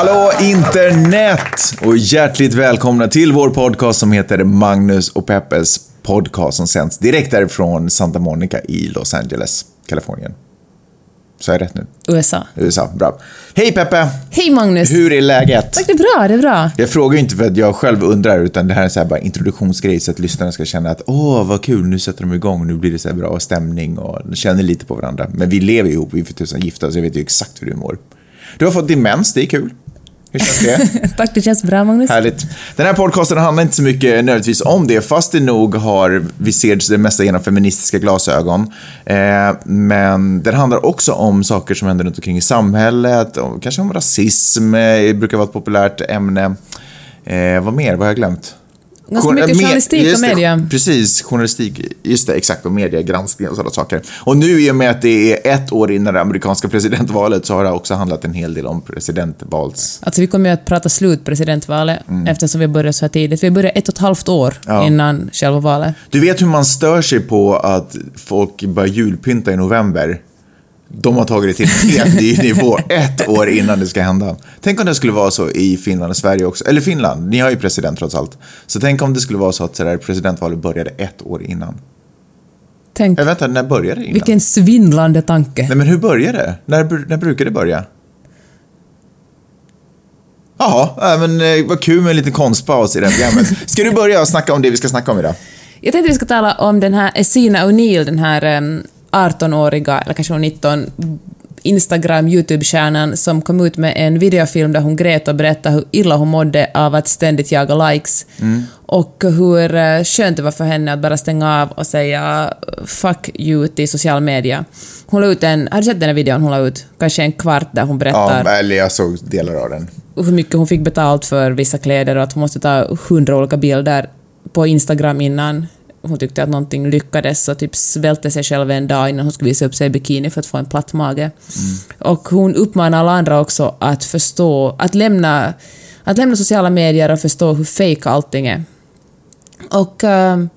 Hallå internet! Och hjärtligt välkomna till vår podcast som heter Magnus och Peppes podcast som sänds direkt därifrån Santa Monica i Los Angeles, Kalifornien. Så är jag rätt nu? USA. USA, bra. Hej Peppe! Hej Magnus! Hur är läget? Tack, det är bra, det är bra. Jag frågar ju inte för att jag själv undrar, utan det här är så här bara introduktionsgrej så att lyssnarna ska känna att åh, vad kul, nu sätter de igång, nu blir det så här bra stämning och känner lite på varandra. Men vi lever ihop, vi är för tusan gifta, så jag vet ju exakt hur du mår. Du har fått demens, det är kul. Hur känns det? Tack, det känns bra Magnus. Härligt. Den här podcasten handlar inte så mycket nödvändigtvis om det, fast det nog har, vi ser det mesta genom feministiska glasögon. Eh, men den handlar också om saker som händer runt omkring i samhället, och kanske om rasism, eh, brukar vara ett populärt ämne. Eh, vad mer? Vad har jag glömt? Ganska mycket me- journalistik och just det, media. Precis, journalistik, just det, exakt, och mediegranskning och sådana saker. Och nu i och med att det är ett år innan det amerikanska presidentvalet så har det också handlat en hel del om presidentvals... Alltså vi kommer ju att prata slut presidentvalet eftersom vi börjar så här tidigt. Vi börjar ett och ett halvt år Mm. Ja. innan själva valet. Du vet hur man stör sig på att folk börjar julpynta i november? De har tagit det till en helt ny nivå ett år innan det ska hända. Tänk om det skulle vara så i Finland och Sverige också. Eller Finland, ni har ju president trots allt. Så tänk om det skulle vara så att så presidentvalet började ett år innan. Tänk, Jag vänta, när började det innan? vilken svindlande tanke. Nej men hur börjar det? När, när brukar det börja? Jaha, äh, men eh, vad kul med en liten konstpaus i det här programmet. Ska du börja och snacka om det vi ska snacka om idag? Jag tänkte vi ska tala om den här Essina O'Neill, den här em, 18-åriga, eller kanske hon 19, Instagram, YouTube-stjärnan som kom ut med en videofilm där hon grät och berättade hur illa hon mådde av att ständigt jaga likes. Och hur eh, skönt det var för henne att bara stänga av och säga “fuck you” till social media. Hon la ut en, har du sett den här videon hon la ut? Kanske en kvart där hon berättar Ja, eller jag såg delar av den. hur mycket hon fick betalt för vissa kläder och att hon måste ta hundra olika bilder på Instagram innan hon tyckte att någonting lyckades och typ svälte sig själv en dag innan hon skulle visa upp sig i bikini för att få en platt mage. Och hon uppmanar alla andra också att förstå, att lämna, att lämna sociala medier och förstå hur fake allting är. Och, ehm,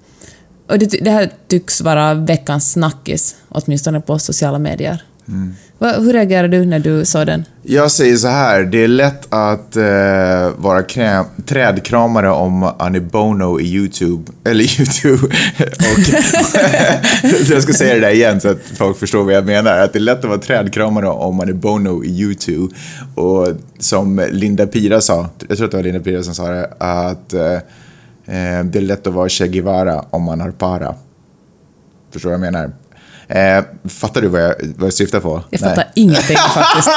och det, det här tycks vara veckans snackis, åtminstone på sociala medier. Mm. hur reagerade du när du sa den? Jag säger så här, det är lätt att eh, vara kräm, trädkramare om Annie Bono i YouTube, eller YouTube, och jag ska säga det där igen så att folk förstår vad jag menar, att det är lätt att vara trädkramare om Annie Bono i YouTube. Och som Linda Pira sa, jag tror att det var Linda Pira som sa det, att eh, eh, det är lätt att vara Che Guevara om man har para. Förstår du vad jag menar? Eh, fattar du vad jag, vad jag syftar på? Jag Nej. fattar ingenting faktiskt.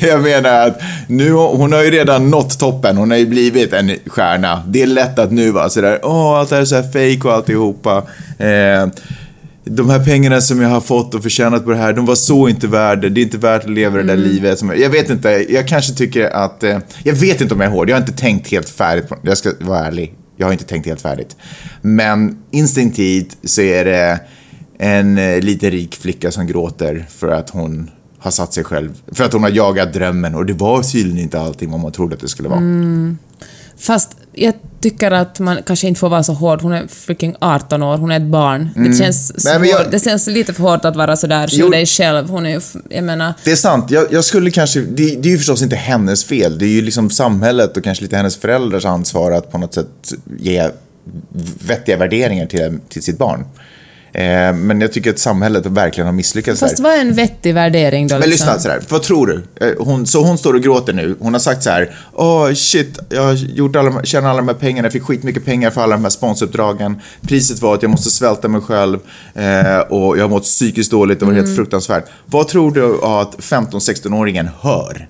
Jag menar att nu, hon har ju redan nått toppen, hon har ju blivit en stjärna. Det är lätt att nu vara sådär, åh, allt det här är så här fake och alltihopa. Eh, de här pengarna som jag har fått och förtjänat på det här, de var så inte värda. Det är inte värt att leva det där livet. Som, jag vet inte, jag kanske tycker att, eh, jag vet inte om jag är hård, jag har inte tänkt helt färdigt på Jag ska vara ärlig, jag har inte tänkt helt färdigt. Men instinktivt så är det en eh, lite rik flicka som gråter för att hon har satt sig själv, för att hon har jagat drömmen och det var tydligen inte allting vad man trodde att det skulle vara. Fast jag tycker att man kanske inte får vara så hård. Hon är freaking 18 år, hon är ett barn. Det, känns Nej, men jag- det känns lite för hårt att vara sådär, skyll dig själv. Hon är ju, jag menar... Det är sant, jag, jag skulle kanske, det, det är ju förstås inte hennes fel, det är ju liksom samhället och kanske lite hennes föräldrars ansvar att på något sätt ge vettiga värderingar till, till sitt barn. Eh, men jag tycker att samhället verkligen har misslyckats Fast där. vad är en vettig värdering då? Men liksom? lyssna sådär, vad tror du? Eh, Hon, så hon står och gråter nu. Hon har sagt så här, åh shit, jag har gjort alla, tjänat alla de här pengarna, jag fick skitmycket pengar för alla de här sponsoruppdragen. Priset var att jag måste svälta mig själv eh, och jag har mått psykiskt dåligt, det var helt fruktansvärt. Vad tror du att 15-16-åringen hör?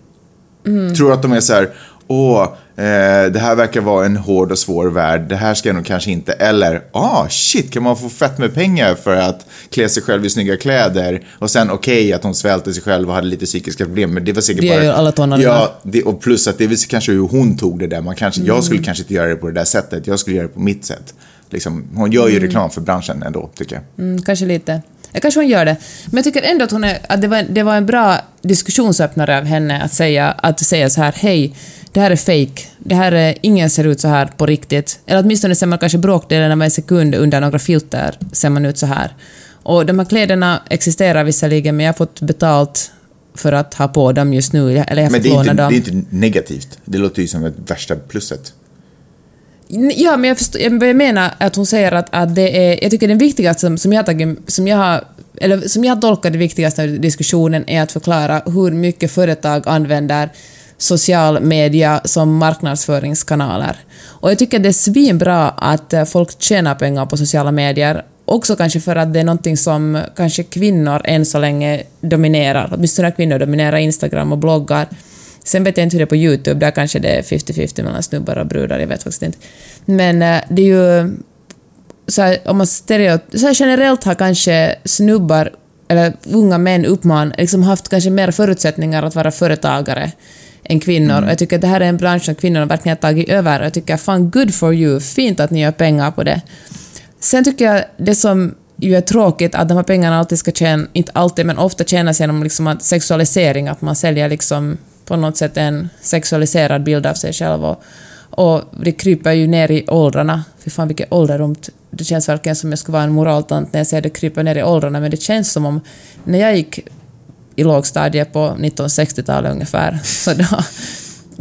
Tror du att de är så här, åh, eh, det här verkar vara en hård och svår värld, det här ska jag nog kanske inte, eller, ah shit, kan man få fett med pengar för att klä sig själv i snygga kläder? Och sen okej att hon svälte sig själv och hade lite psykiska problem, men det var säkert Det bara... gör ju alla tonåringar. Ja, det, och plus att det är kanske hur hon tog det där, man kanske, jag skulle kanske inte göra det på det där sättet, jag skulle göra det på mitt sätt. Liksom, hon gör ju reklam för branschen ändå, tycker jag. Mm, kanske lite. Kanske hon gör det. Men jag tycker ändå att, hon är, att det, var, det var en bra diskussionsöppnare av henne att säga, att säga så här, hej, det här är fake. Det här är, ingen ser ut så här på riktigt. Eller åtminstone ser man kanske bråkdelen av en sekund under några filter ser man ut så här. Och de här kläderna existerar visserligen, men jag har fått betalt för att ha på dem just nu, eller jag Men får det är, låna inte, dem. det är inte negativt. Det låter ju som ett värsta plusset. Ja, men jag, förstår, jag menar att hon säger att, att det är... Jag tycker det viktigaste som, som, jag, har tagit, som, jag har, eller som jag tolkar det viktigaste i diskussionen är att förklara hur mycket företag använder social media som marknadsföringskanaler. Och jag tycker det är svinbra att eh, folk tjänar pengar på sociala medier. Också kanske för att det är någonting som kanske kvinnor än så länge dominerar. Åtminstone kvinnor dominerar Instagram och bloggar. Sen vet jag inte hur det är på YouTube, där kanske det är 50-50 mellan snubbar och brudar, jag vet faktiskt inte. Men eh, det är ju... Så här, om man stereot- så här generellt har kanske snubbar, eller unga män uppman, liksom haft kanske mer förutsättningar att vara företagare än kvinnor. Och jag tycker att det här är en bransch som kvinnorna verkligen har tagit över. Jag tycker fan good for you, fint att ni gör pengar på det. Sen tycker jag det som ju är tråkigt att de här pengarna alltid ska tjäna, inte alltid, men ofta tjänas genom liksom att sexualisering, att man säljer liksom på något sätt en sexualiserad bild av sig själv. Och, och det kryper ju ner i åldrarna. Fy fan vilket ålderdomt. Det känns verkligen som jag skulle vara en moraltant när jag säger det kryper ner i åldrarna, men det känns som om när jag gick i lågstadiet på 1960-talet ungefär, så då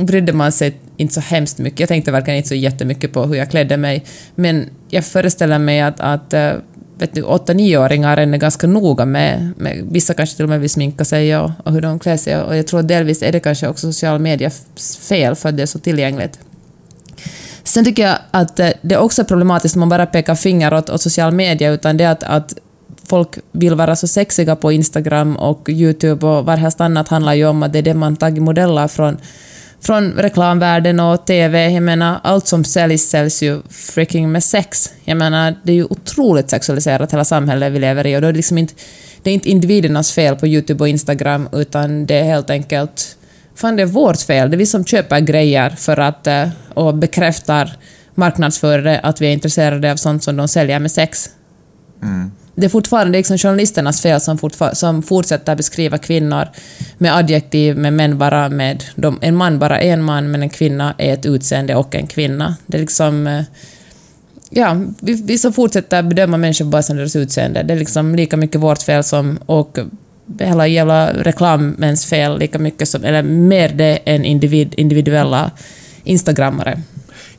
brydde man sig inte så hemskt mycket. Jag tänkte verkligen inte så jättemycket på hur jag klädde mig, men jag föreställer mig att, att eh, vet du, 8-9-åringar är ganska noga med, med, vissa kanske till och med vill sminka sig och, och hur de klär sig, och jag tror delvis är det kanske också sociala medier fel för att det är så tillgängligt. Sen tycker jag att eh, det är också problematiskt om man bara pekar finger åt, åt sociala medier utan det är att, att folk vill vara så sexiga på Instagram och YouTube och varhelst annat handlar ju om att det är det man tagit modeller från, från reklamvärlden och TV. Jag menar, allt som säljs säljs ju freaking med sex. Jag menar, det är ju otroligt sexualiserat hela samhället vi lever i och då är det liksom inte, det är inte individernas fel på YouTube och Instagram utan det är helt enkelt Fan, det är vårt fel. Det är vi som köper grejer för att, eh, och bekräftar marknadsförare att vi är intresserade av sånt som de säljer med sex. Mm. Det är fortfarande liksom journalisternas fel som, som fortsätter beskriva kvinnor med adjektiv, med män bara med... De, en man bara är en man, men en kvinna är ett utseende och en kvinna. Det är liksom... Eh, ja, vi, vi som fortsätter bedöma människor bara som deras utseende. Det är liksom lika mycket vårt fel som... Och hela jävla reklamens fel lika mycket som... Eller mer det än individ, individuella instagrammare.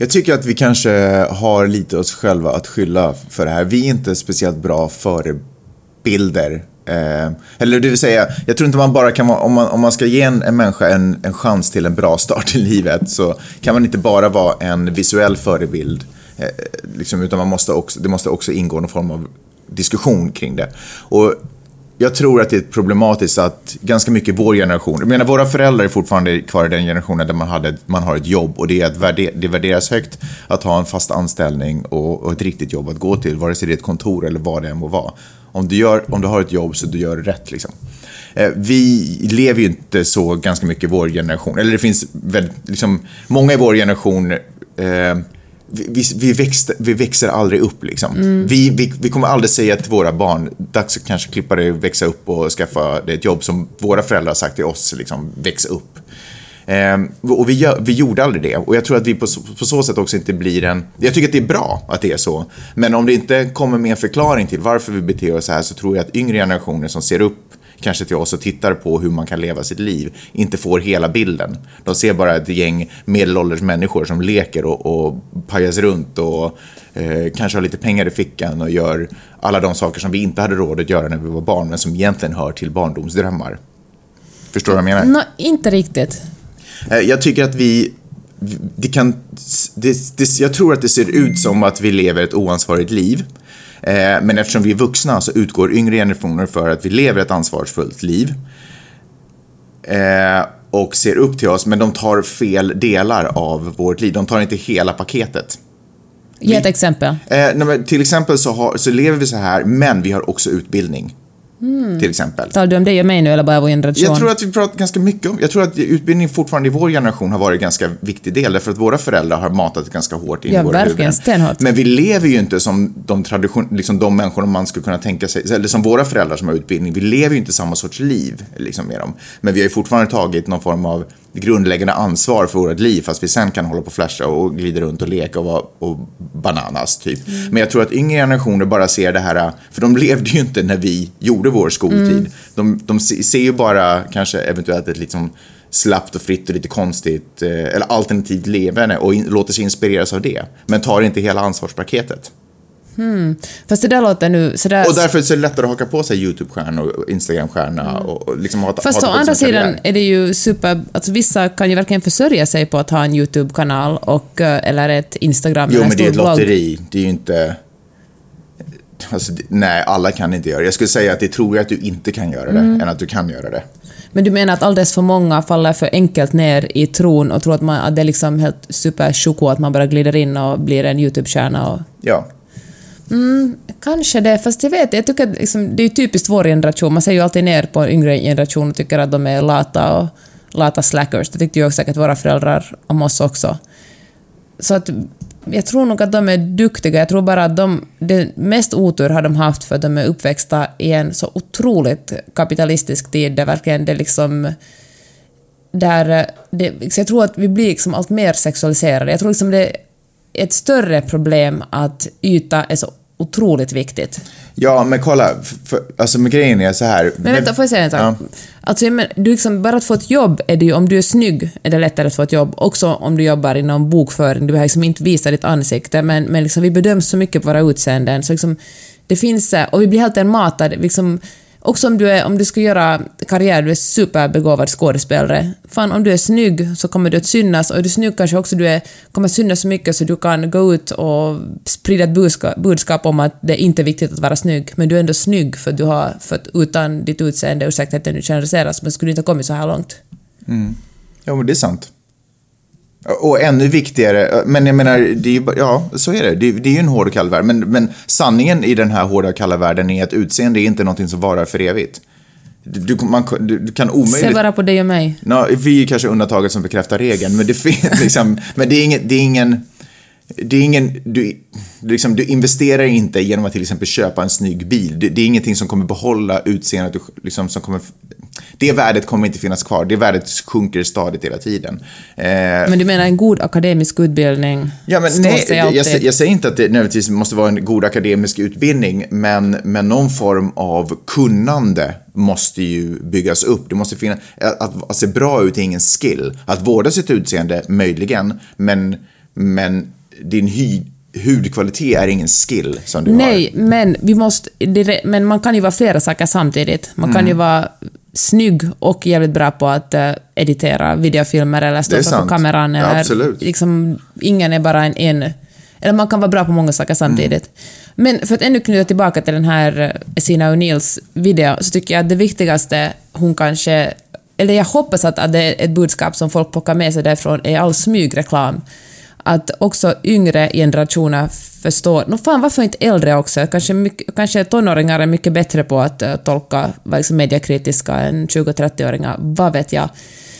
Jag tycker att vi kanske har lite oss själva att skylla för det här. Vi är inte speciellt bra förebilder. Eh, eller det vill säga, jag tror inte man bara kan vara, om man, om man ska ge en, en människa en, en chans till en bra start i livet så kan man inte bara vara en visuell förebild. Eh, liksom, utan man måste också, det måste också ingå någon form av diskussion kring det. Och jag tror att det är problematiskt att ganska mycket vår generation, jag menar våra föräldrar är fortfarande kvar i den generationen där man, hade, man har ett jobb och det, är att värde, det värderas högt att ha en fast anställning och, och ett riktigt jobb att gå till, vare sig det är ett kontor eller vad det än må vara. Om du, gör, om du har ett jobb så du gör det rätt liksom. Eh, vi lever ju inte så ganska mycket i vår generation, eller det finns väldigt, liksom, många i vår generation eh, vi, vi, växte, vi växer aldrig upp liksom. Vi, vi, vi kommer aldrig säga till våra barn, dags att kanske klippa dig, växa upp och skaffa dig ett jobb som våra föräldrar har sagt till oss, liksom, väx upp. Ehm, och vi, gör, vi gjorde aldrig det. Och jag tror att vi på, på så sätt också inte blir en... Jag tycker att det är bra att det är så. Men om det inte kommer med en förklaring till varför vi beter oss så här så tror jag att yngre generationer som ser upp kanske till oss och tittar på hur man kan leva sitt liv inte får hela bilden. De ser bara ett gäng medelålders människor som leker och, och pajas runt och eh, kanske har lite pengar i fickan och gör alla de saker som vi inte hade råd att göra när vi var barn men som egentligen hör till barndomsdrömmar. Förstår du vad jag menar? Nå, inte riktigt. Eh, Jag tycker att vi... Det kan, det, det, jag tror att det ser ut som att vi lever ett oansvarigt liv. Eh, Men eftersom vi är vuxna så utgår yngre generationer för att vi lever ett ansvarsfullt liv. Eh, Och ser upp till oss, men de tar fel delar av vårt liv. De tar inte hela paketet. Ge ett exempel. Eh, till exempel så, har, så lever vi så här, men vi har också utbildning. Till exempel. Talar du om dig och mig nu eller bara vår generation? Jag tror att vi pratar ganska mycket om, jag tror att utbildning fortfarande i vår generation har varit en ganska viktig del, därför att våra föräldrar har matat ganska hårt in Ja, i våra verkligen, huvuden. stenhårt. Men vi lever ju inte som de, tradition, liksom de människor man skulle kunna tänka sig, eller som våra föräldrar som har utbildning, vi lever ju inte samma sorts liv liksom, med dem. Men vi har ju fortfarande tagit någon form av grundläggande ansvar för vårt liv fast vi sen kan hålla på och flasha och glida runt och leka och vara och bananas typ. Mm. Men jag tror att yngre generationer bara ser det här, för de levde ju inte när vi gjorde vår skoltid. Mm. De, de ser ju bara kanske eventuellt ett liksom slappt och fritt och lite konstigt eh, eller alternativt levande och in, låter sig inspireras av det. Men tar inte hela ansvarspaketet. Hmm. Fast det där låter nu sådär... Och därför är det lättare att haka på sig YouTube-stjärna och Instagram-stjärna mm. och liksom ha Fast å andra sidan är det ju super... Alltså vissa kan ju verkligen försörja sig på att ha en YouTube-kanal och, eh, eller ett Instagram Jo, men det är ett lotteri. Det är ju inte... Alltså, nej, alla kan inte göra det. Jag skulle säga att det är troligare att du inte kan göra det mm. än att du kan göra det. Men du menar att alldeles för många faller för enkelt ner i tron och tror att, man, att det är liksom helt super att man bara glider in och blir en YouTube-stjärna och... Ja. Mm, kanske det, fast jag vet jag tycker liksom, det är typiskt vår generation, man ser ju alltid ner på yngre generation och tycker att de är lata och lata slackers. Det tyckte ju säkert våra föräldrar om oss också. Så att jag tror nog att de är duktiga, jag tror bara att de, det mest otur har de haft för att de är uppväxta i en så otroligt kapitalistisk tid där verkligen det liksom där eh, det, jag tror att vi blir liksom allt mer sexualiserade. Jag tror liksom det är ett större problem att yta är så otroligt viktigt. Ja, men kolla, för, alltså med grejen är så här. Men vänta, får jag säga en sak? Ja. Alltså, men, du liksom, bara att få ett jobb är det ju, om du är snygg är det lättare att få ett jobb. Också om du jobbar inom bokföring, du behöver liksom inte visa ditt ansikte, men, men liksom, vi bedöms så mycket på våra utseenden, så liksom, det finns, och vi blir helt matade, liksom, Också om du, är, om du ska göra karriär, du är superbegåvad skådespelare. Fan, om du är snygg så kommer du att synas och är du snygg kanske också du är, kommer att synas så mycket så du kan gå ut och sprida ett budskap, budskap om att det är inte är viktigt att vara snygg, men du är ändå snygg för du har, för att utan ditt utseende, ursäkta att nu generaliseras, men skulle du inte ha kommit så här långt. Mm. Ja, men det är sant. Och ännu viktigare, men jag menar, det är, ja, så är det. Det, det är ju en hård och kall värld. Men, men sanningen i den här hårda och kalla världen är att utseende är inte någonting som varar för evigt. Du, man, du, du kan omöjligt... Se bara på dig och mig. No, vi är kanske undantaget som bekräftar regeln, men det finns liksom, men det är, inget, det är ingen det är ingen, du, liksom, du investerar inte genom att till exempel köpa en snygg bil. Det, det är ingenting som kommer behålla utseendet, liksom, som kommer, det värdet kommer inte finnas kvar. Det värdet sjunker stadigt hela tiden. Eh, men du menar en god akademisk utbildning ja, men nej, jag, jag, jag, säger inte att det nödvändigtvis måste vara en god akademisk utbildning, men, men någon form av kunnande måste ju byggas upp. Det måste finnas, att, att se bra ut är ingen skill. Att vårda sitt utseende, möjligen, men, men din hy, hudkvalitet är ingen skill som du Nej, har. men vi måste... men man kan ju vara flera saker samtidigt. Man mm. kan ju vara snygg och jävligt bra på att uh, editera videofilmer eller stå framför kameran. Eller, ja, absolut. Liksom, ingen är bara en, en... Eller man kan vara bra på många saker samtidigt. Mm. Men för att ännu knyta tillbaka till den här eh, Sina O'Neills video, så tycker jag att det viktigaste hon kanske... Eller jag hoppas att, att det är ett budskap som folk plockar med sig därifrån, är all smygreklam att också yngre generationer förstår, no fan varför inte äldre också, kanske, mycket, kanske tonåringar är mycket bättre på att uh, tolka liksom, mediekritiska än 20-30-åringar, vad vet jag.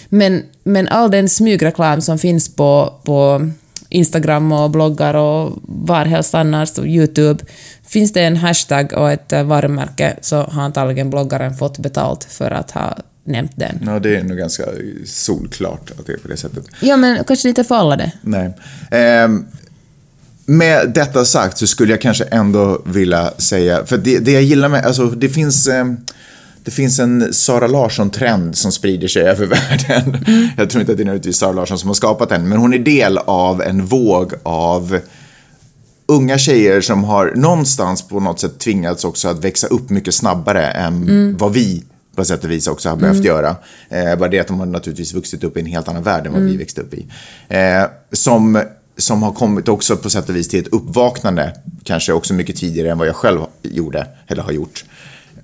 Men, men all den smygreklam som finns på, på Instagram och bloggar och varhelst annars, och YouTube, finns det en hashtag och ett eh, varumärke så har antagligen bloggaren fått betalt för att ha nämnt den. Ja, det är nog ganska solklart att det är på det sättet. Ja, men kanske inte för alla det. Nej. Eh, med detta sagt så skulle jag kanske ändå vilja säga, för det, det jag gillar med, alltså det finns eh, det finns en Sara Larsson-trend som sprider sig över världen. Mm. Jag tror inte att det är nödvändigtvis Sara Larsson som har skapat den, men hon är del av en våg av unga tjejer som har någonstans på något sätt tvingats också att växa upp mycket snabbare än mm. vad vi på sätt och vis också har behövt mm. göra. Eh, bara det att de har naturligtvis vuxit upp i en helt annan värld än vad mm. vi växte upp i. Eh, som, som har kommit också på sätt och vis till ett uppvaknande, kanske också mycket tidigare än vad jag själv gjorde, eller har gjort.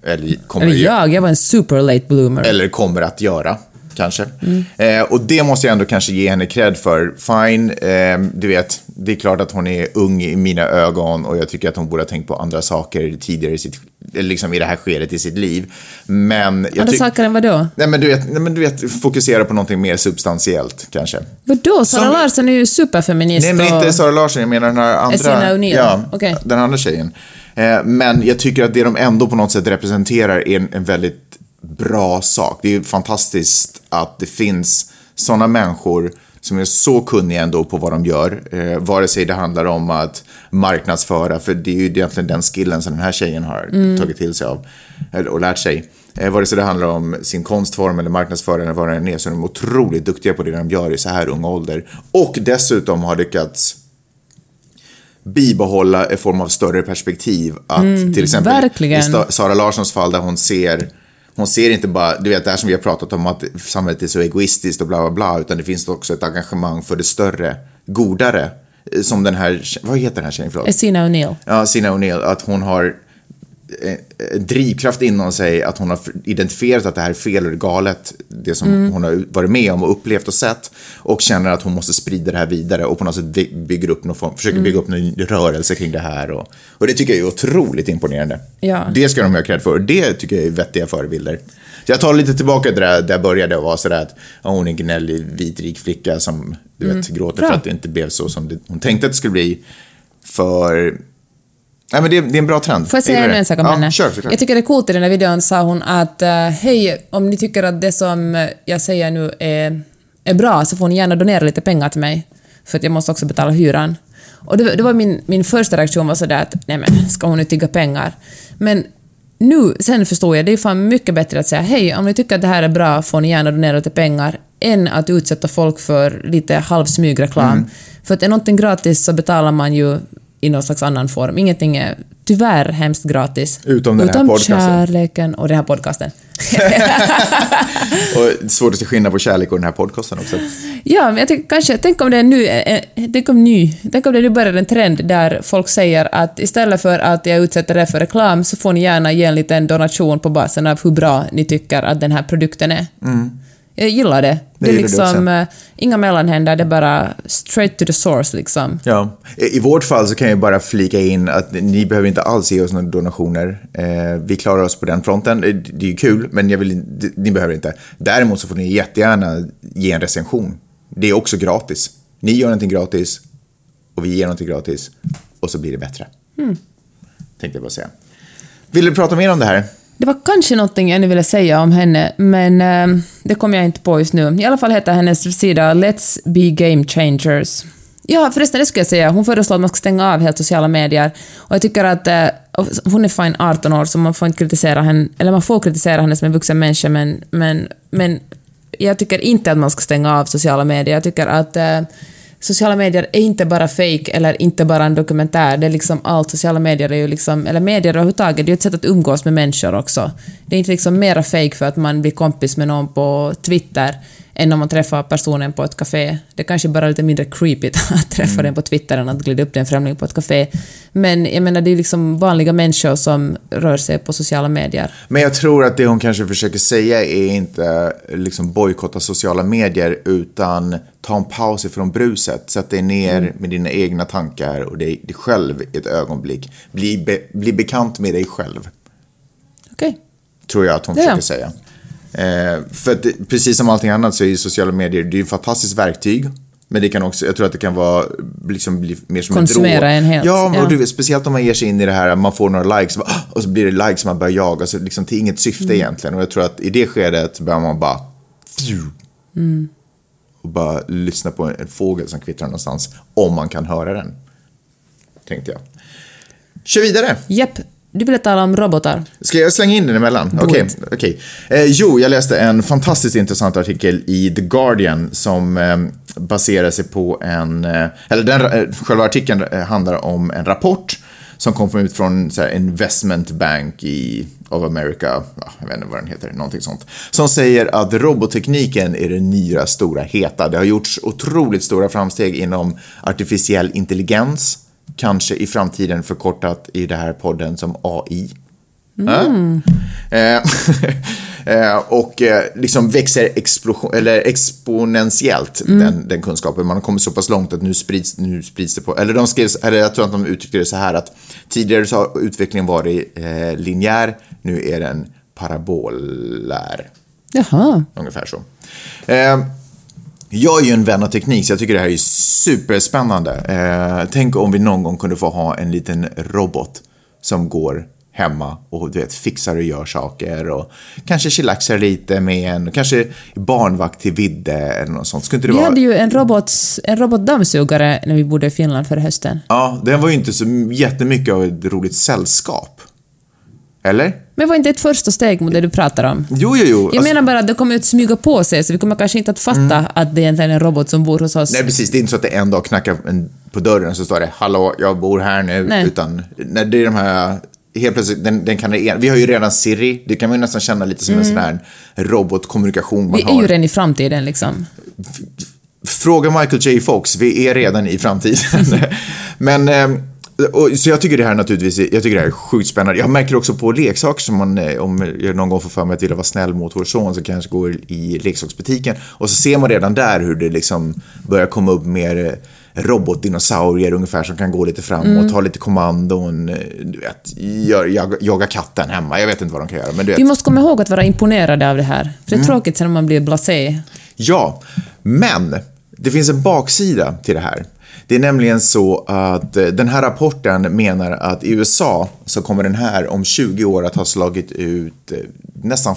Eller, kommer eller jag, jag var en super late bloomer. Eller kommer att göra kanske. Mm. Eh, och det måste jag ändå kanske ge henne cred för. Fine, eh, du vet, det är klart att hon är ung i mina ögon och jag tycker att hon borde ha tänkt på andra saker tidigare i sitt liksom i det här skedet i sitt liv. Men... Andra saker än vadå? Nej men, du vet, nej men du vet, fokusera på någonting mer substantiellt kanske. Vadå? Sara Som... Larsson är ju superfeminist Nej men inte Sara Larsson, jag menar den här andra... Ja, okay. den andra tjejen. Eh, men jag tycker att det de ändå på något sätt representerar är en, en väldigt bra sak. Det är ju fantastiskt att det finns sådana människor som är så kunniga ändå på vad de gör, eh, vare sig det handlar om att marknadsföra, för det är ju egentligen den skillen som den här tjejen har tagit till sig av och lärt sig. Eh, vare sig det handlar om sin konstform eller marknadsföring eller vad det än är, så är de otroligt duktiga på det de gör i så här ung ålder. Och dessutom har lyckats bibehålla en form av större perspektiv. Att till exempel verkligen. i Sara Larssons fall där hon ser hon ser inte bara, du vet det här som vi har pratat om att samhället är så egoistiskt och bla bla bla, utan det finns också ett engagemang för det större, godare. Eh, Som den här, vad heter den här tjejen? Förlåt. Sina O'Neill. Ja, Sina O'Neill, att hon har en drivkraft inom sig, att hon har identifierat att det här är fel och galet, det som Mm. hon har varit med om och upplevt och sett, och känner att hon måste sprida det här vidare och på något sätt by- bygger upp någon form, Mm. försöker bygga upp en rörelse kring det här. Och, och det tycker jag är otroligt imponerande. Ja. Det ska de ha cred för, och det tycker jag är vettiga förebilder. Så jag tar lite tillbaka det där, där jag började och var sådär att ja, hon är en gnällig vit rik flicka som du vet, gråter Mm. Bra. för att det inte blev så som det, hon tänkte att det skulle bli. För Nej, men det, det är en bra trend. Får jag säga ännu en sak om ja, henne? Kör, såklart. jag tycker det är coolt i den här videon sa hon att eh, hej, om ni tycker att det som jag säger nu är, är bra så får ni gärna donera lite pengar till mig. För att jag måste också betala hyran. Och det, det var min, min första reaktion var sådär att nej men, ska hon nu tigga pengar? Men nu, sen förstår jag, det är fan mycket bättre att säga hej, om ni tycker att det här är bra får ni gärna donera lite pengar, än att utsätta folk för lite halvsmygreklam. Mm. För att är någonting gratis så betalar man ju i någon slags annan form. Ingenting är tyvärr hemskt gratis. Utom den här Utom podcasten. kärleken och den här podcasten. Och svårt att se skillnad på kärlek och den här podcasten också. Ja, men jag tycker kanske, tänk om det är nu, eh, eh, tänk om ny, tänk om det nu börjar en trend där folk säger att istället för att jag utsätter er för reklam så får ni gärna ge en liten donation på basen av hur bra ni tycker att den här produkten är. Jag gillar det. Det, är liksom också. eh, inga mellanhänder, det är bara straight to the source liksom. Ja. I vårt fall så kan jag bara flika in att ni behöver inte alls ge oss några donationer. Eh, vi klarar oss på den fronten. Eh, Det är ju kul, men jag vill, ni behöver inte. Däremot så får ni jättegärna ge en recension. Det är också gratis. Ni gör någonting gratis och vi ger någonting gratis och så blir det bättre. Tänkte jag bara säga. Vill du prata mer om det här? Det var kanske någonting jag ännu ville säga om henne, men eh, det kommer jag inte på just nu. I alla fall heter hennes sida Let's Be Game Changers. Ja, förresten, det skulle jag säga. Hon föreslår att man ska stänga av helt sociala medier. Och jag tycker att eh, hon är fine 18 år, så man får inte kritisera henne, eller man får kritisera henne som en vuxen människa, men, men, men jag tycker inte att man ska stänga av sociala medier. Jag tycker att eh, sociala medier är inte bara fake eller inte bara en dokumentär. Det är liksom allt. Sociala medier är ju liksom, eller medier överhuvudtaget, det är ju ett sätt att umgås med människor också. Det är inte liksom mera fake för att man blir kompis med någon på Twitter än om man träffar personen på ett café. Det är kanske bara lite mindre creepy att träffa den på Twitter än att glida upp till en främling på ett café. Men jag menar, det är liksom vanliga människor som rör sig på sociala medier. Men jag tror att det hon kanske försöker säga är inte liksom bojkotta sociala medier utan ta en paus ifrån bruset. Sätt dig ner med dina egna tankar och dig, dig själv ett ögonblick. Bli, be, bli bekant med dig själv, Okej. tror jag att hon Ja. försöker säga. Eh, för att det, precis som allting annat så är ju sociala medier det är ju ett fantastiskt verktyg. Men det kan också, jag tror att det kan vara, liksom bli mer som Konsumera en drog. en helt, Ja, ja. du speciellt om man ger sig in i det här, man får några likes och så blir det likes man börjar jaga, så liksom till inget syfte Mm. egentligen. Och jag tror att i det skedet börjar man bara Mm. och bara lyssna på en fågel som kvittrar någonstans, om man kan höra den. Tänkte jag. Kör vidare. Japp, du ville tala om robotar. Ska jag slänga in den emellan? Okej. it. okej. Eh, jo, jag läste en fantastiskt intressant artikel i The Guardian som eh, baserar sig på en... Eh, eller den, eh, själva artikeln eh, handlar om en rapport som kom ut från så här, Investment Bank i, of America, ja, jag vet inte vad den heter, någonting sånt. Som säger att robottekniken är det nya stora heta. Det har gjorts otroligt stora framsteg inom artificiell intelligens, kanske i framtiden förkortat i det här podden som AI. Mm. Eh, eh, och eh, liksom växer explosion, eller exponentiellt Mm. den, den kunskapen. Man har kommit så pass långt att nu sprids, nu sprids det på, eller de skrev, eller jag tror att de uttryckte det så här att tidigare så har utvecklingen varit eh, linjär, nu är den parabolär. Jaha. Ungefär så. Jag är ju en vän av teknik, så jag tycker det här är superspännande. Eh, tänk om vi någon gång kunde få ha en liten robot som går hemma och du vet, fixar och gör saker och kanske chillaxar lite med en, kanske barnvakt till Vidde eller något sånt. Skulle inte det Vi vara... hade ju en, robot, en robotdammsugare när vi bodde i Finland förra hösten. Ja, den var ju inte så jättemycket av ett roligt sällskap. Eller? Men var inte ett första steg mot det du pratar om? Jo, jo, jo. Jag Alltså- menar bara att det kommer att smyga på sig, så vi kommer kanske inte att fatta att det egentligen är en robot som bor hos oss. Nej, precis. Det är inte så att det en dag knackar på dörren så står det “Hallå, jag bor här nu”. Nej. Utan när det är de här... Helt plötsligt, den, den kan vi har ju redan Siri, det kan man ju nästan känna lite som en sån här robotkommunikation man vi är har. ju redan i framtiden liksom. Fråga Michael J. Fox, vi är redan i framtiden. Men, eh, och, så jag tycker det här naturligtvis, jag tycker det här är sjukt spännande. Jag märker också på leksaker som man, eh, om jag någon gång får för mig att vilja vara snäll mot vår son, så kanske går i leksaksbutiken. Och så ser man redan där hur det liksom börjar komma upp mer eh, robotdinosaurier ungefär som kan gå lite framåt, ha lite kommandon, eh, du vet, jaga, jaga katten hemma. Jag vet inte vad de kan göra, men du vet. Vi måste komma ihåg att vara imponerade av det här. För det är tråkigt sen om man blir blasé. Ja, men det finns en baksida till det här. Det är nämligen så att eh, den här rapporten menar att i USA så kommer den här om 20 år att ha slagit ut eh, nästan,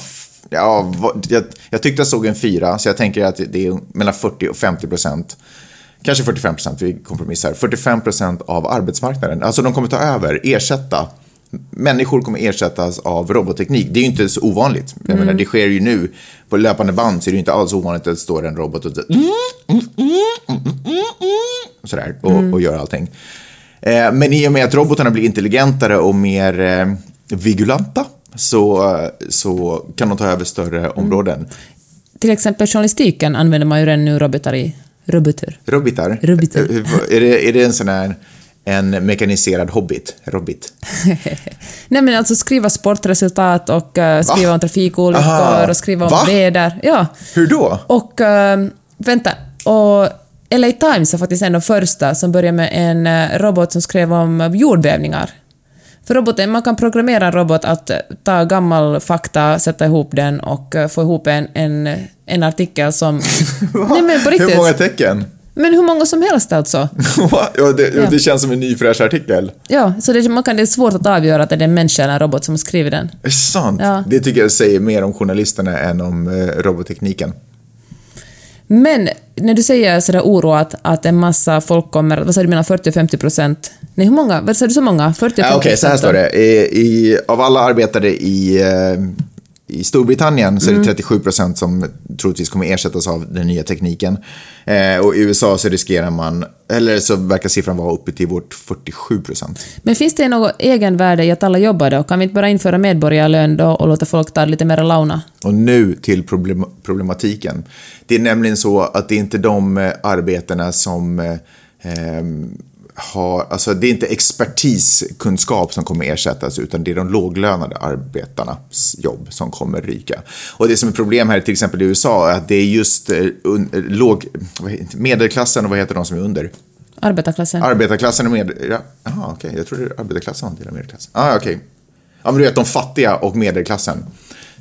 ja, jag, jag tyckte jag såg en fyra, så jag tänker att det är mellan 40 och 50 procent. Kanske 45 procent, vi kompromissar. 45 procent av arbetsmarknaden. Alltså de kommer ta över, ersätta. Människor kommer ersättas av robotteknik. Det är ju inte så ovanligt. Jag menar, det sker ju nu. På löpande band så är det inte alls ovanligt att det står en robot och, sådär, och, och gör allting. Eh, men i och med att robotarna blir intelligentare och mer eh, vigulanta så, eh, så kan de ta över större områden. Till exempel journalistiken använder man ju redan nu robotar i. Robotar. Robotar? Robotar. Är det, är det en sån här en mekaniserad hobbit? Robit? Nej men alltså skriva sportresultat och eh, skriva Va? om trafikolyckor Aha. och skriva om Va? väder. Ja. Hur då? Och eh, vänta, och LA Times är faktiskt en av de första som började med en eh, robot som skrev om jordbävningar. För roboten, man kan programmera en robot att eh, ta gammal fakta, sätta ihop den och få ihop en, en, en artikel som... Nej men på riktigt. Hur många tecken? Men hur många som helst alltså. Ja, det, Ja. det känns som en ny fräsch artikel. Ja, så det, man kan, det är svårt att avgöra att det är en människa eller en robot som har skrivit den. Är det sant? Ja. Det tycker jag säger mer om journalisterna än om eh, robottekniken. Men när du säger sådär oro att, en massa folk kommer, vad sa du, mellan 40 och 50 procent? Nej, hur många? Vad sa du så många? 40 och 50 Ja, Okej, så här procent står det. I, i, av alla arbetare i, eh, i Storbritannien så är det 37 procent som troligtvis kommer ersättas av den nya tekniken. Eh, och i USA så riskerar man, eller så verkar siffran vara uppe till vårt 47 procent. Men finns det något egenvärde i att alla jobbar då? Kan vi inte bara införa medborgarlön då och låta folk ta lite mer launa? Och nu till problem, problematiken. Det är nämligen så att det är inte de eh, arbetena som eh, ehm, har, alltså det är inte expertiskunskap som kommer ersättas utan det är de låglönade arbetarnas jobb som kommer ryka. Och det som är problem här till exempel i USA är att det är just eh, un, låg, medelklassen och vad heter de som är under? Arbetarklassen? Arbetarklassen och med... Ja, aha, okej. Jag trodde arbetarklassen var en del av medelklassen. Ah, okej. Ja, men du vet, de fattiga och medelklassen.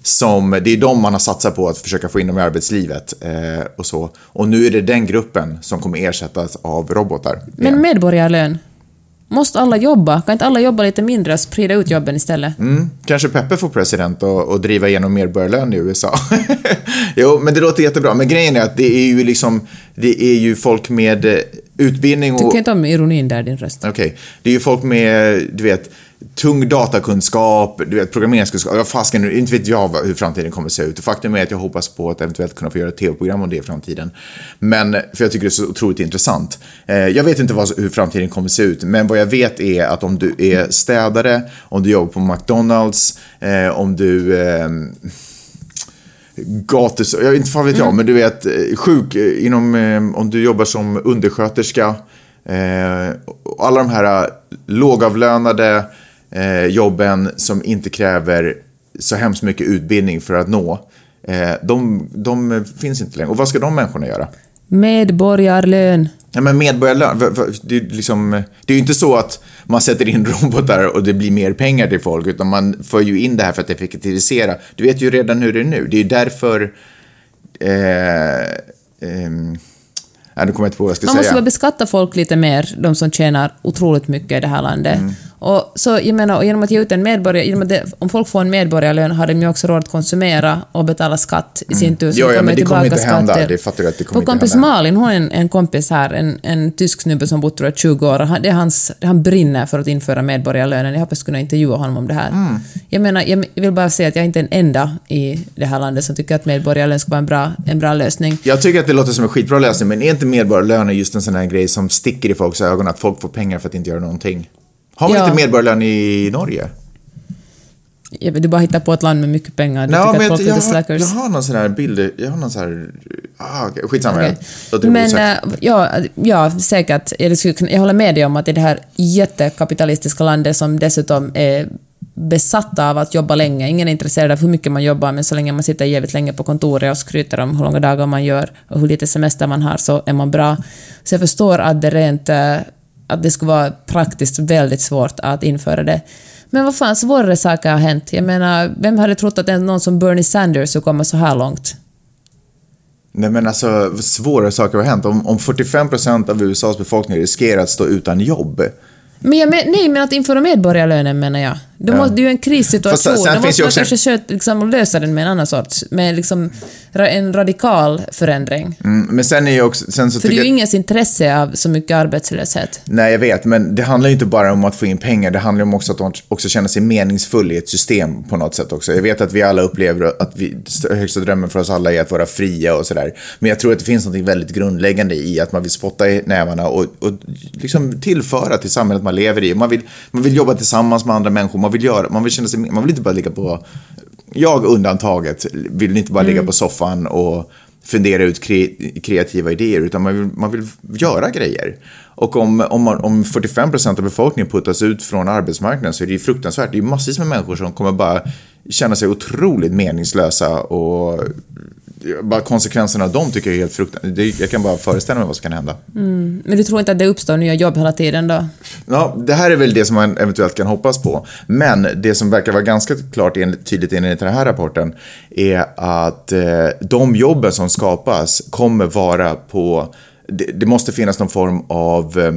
Som, det är de man har satsat på att försöka få in dem i arbetslivet eh, och så. Och nu är det den gruppen som kommer ersättas av robotar. Men medborgarlön? Måste alla jobba? Kan inte alla jobba lite mindre och sprida ut jobben istället? Mm, kanske Peppe får president och, och driva igenom medborgarlön i USA. jo, men det låter jättebra. Men grejen är att det är ju liksom, det är ju folk med eh, utbildning och... Tycker inte om ironin där, din röst. Okej. Det är ju folk med, du vet, tung datakunskap, du vet, programmeringskunskap. Ja, fasken, inte vet jag hur framtiden kommer att se ut. Faktum är att jag hoppas på att eventuellt kunna få göra ett tv-program om det i framtiden. Men, för jag tycker det är så otroligt intressant. Eh, jag vet inte vad, hur framtiden kommer att se ut, men vad jag vet är att om du är städare, om du jobbar på McDonalds, eh, om du... Eh, gatus... Jag vet inte fan vet jag, men du vet, eh, sjuk inom... Om du jobbar som undersköterska. Eh, alla de här lågavlönade eh, jobben som inte kräver så hemskt mycket utbildning för att nå. Eh, de, de finns inte längre. Och vad ska de människorna göra? Medborgarlön. Ja, men medborgarlön, det är, liksom, det är ju inte så att man sätter in robotar och det blir mer pengar till folk, utan man för ju in det här för att effektivisera. Du vet ju redan hur det är nu. Det är ju därför... Eh, nej, nu kommer jag inte på vad jag ska Man måste säga. bara beskatta folk lite mer, de som tjänar otroligt mycket i det här landet. Mm. Och så, jag menar, och genom att ge ut en medborgare, genom att det, om folk får en medborgarlön har de ju också råd att konsumera och betala skatt i sin tur. så Jo, ja, men det kommer inte hända. skatter. Det fattar jag att det kommer Vår kompis hända. Malin, hon är en, en kompis här, en, en tysk snubbe som bott tror jag 20 år. Han, det är hans, han brinner för att införa medborgarlönen. Jag hoppas kunna intervjua honom om det här. Mm. Jag menar, jag vill bara säga att jag är inte den enda i det här landet som tycker att medborgarlön ska vara en bra, en bra lösning. Jag tycker att det låter som en skitbra lösning, men är inte medborgarlön just en sån här grej som sticker i folks ögon, att folk får pengar för att inte göra någonting? Har man Ja. inte medborgarlön i Norge? Jag vet, du bara hittar på ett land med mycket pengar. Du Nej, tycker att folk jag, är slackers. jag har någon sån här bild, jag har någon sån här... Ah, okay. Skitsamma, jag det Men äh, ja, ja, säkert. Jag, skulle, jag håller med dig om att i det här jättekapitalistiska landet som dessutom är besatta av att jobba länge. Ingen är intresserad av hur mycket man jobbar, men så länge man sitter jävligt länge på kontoret och skryter om hur långa dagar man gör och hur lite semester man har så är man bra. Så jag förstår att det rent äh, att det skulle vara praktiskt väldigt svårt att införa det. Men vad fan, svårare saker har hänt. Jag menar, vem hade trott att någon som Bernie Sanders skulle komma så här långt? Nej men alltså, svåra saker har hänt. Om, om 45% av USAs befolkning riskerar att stå utan jobb. Men jag men, nej, men att införa medborgarlönen menar jag. Det, måste, det är ju en krissituation. Fast sen- Då måste man också kanske sköt, liksom, lösa den med en annan sorts, med liksom en radikal förändring. Mm, men sen är ju också... Sen så För det är ju ingens intresse av så mycket arbetslöshet. Nej, jag vet, men det handlar ju inte bara om att få in pengar. Det handlar ju om också att de också känner sig meningsfull i ett system på något sätt också. Jag vet att vi alla upplever att vi, högsta drömmen för oss alla är att vara fria och sådär. Men jag tror att det finns något väldigt grundläggande i att man vill spotta i nävarna och, och liksom tillföra till samhället man lever i. Man vill, man vill jobba tillsammans med andra människor. Man vill, göra, man vill känna sig, man vill inte bara ligga på, jag undantaget, vill inte bara ligga på soffan och fundera ut kre, kreativa idéer, utan man vill, man vill göra grejer. Och om, om, man, om 45% av befolkningen puttas ut från arbetsmarknaden så är det ju fruktansvärt. Det är ju massvis med människor som kommer bara känna sig otroligt meningslösa och bara konsekvenserna av dem tycker jag är helt fruktansvärt. Jag kan bara föreställa mig vad som kan hända. Men du tror inte att det uppstår nya jobb hela tiden då? Ja, det här är väl det som man eventuellt kan hoppas på. Men det som verkar vara ganska klart tydligt enligt den här rapporten är att eh, de jobben som skapas kommer vara på... Det, det måste finnas någon form av eh,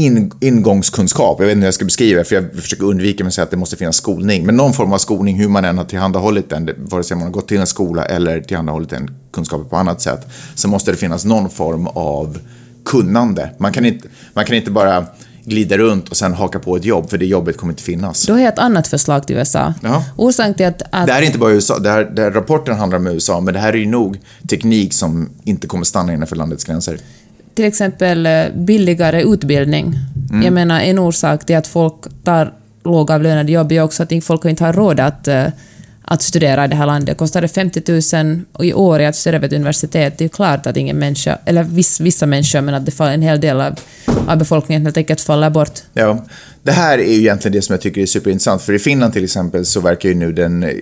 in, ingångskunskap. Jag vet inte hur jag ska beskriva det, för jag försöker undvika att säga att det måste finnas skolning. Men någon form av skolning, hur man än har tillhandahållit den, det- vare sig man har gått till en skola eller tillhandahållit den kunskapen på annat sätt, så måste det finnas någon form av kunnande. Man kan inte, man kan inte bara glida runt och sen haka på ett jobb, för det jobbet kommer inte finnas. Då har jag ett annat förslag till USA. Ja. Orsaken till att... att Det här är inte bara USA, det här, det här rapporten handlar om USA, men det här är ju nog teknik som inte kommer stanna innanför landets gränser. Till exempel eh, billigare utbildning. Mm. Jag menar, en orsak till att folk tar lågavlönade jobb är också att folk inte har råd att, eh, att studera i det här landet. Kostar det 50 000 i år att studera vid ett universitet, det är ju klart att ingen människa, eller viss, vissa människor, men att det fall, en hel del av, av befolkningen helt enkelt faller bort. Ja, det här är ju egentligen det som jag tycker är superintressant. För i Finland till exempel så verkar ju nu den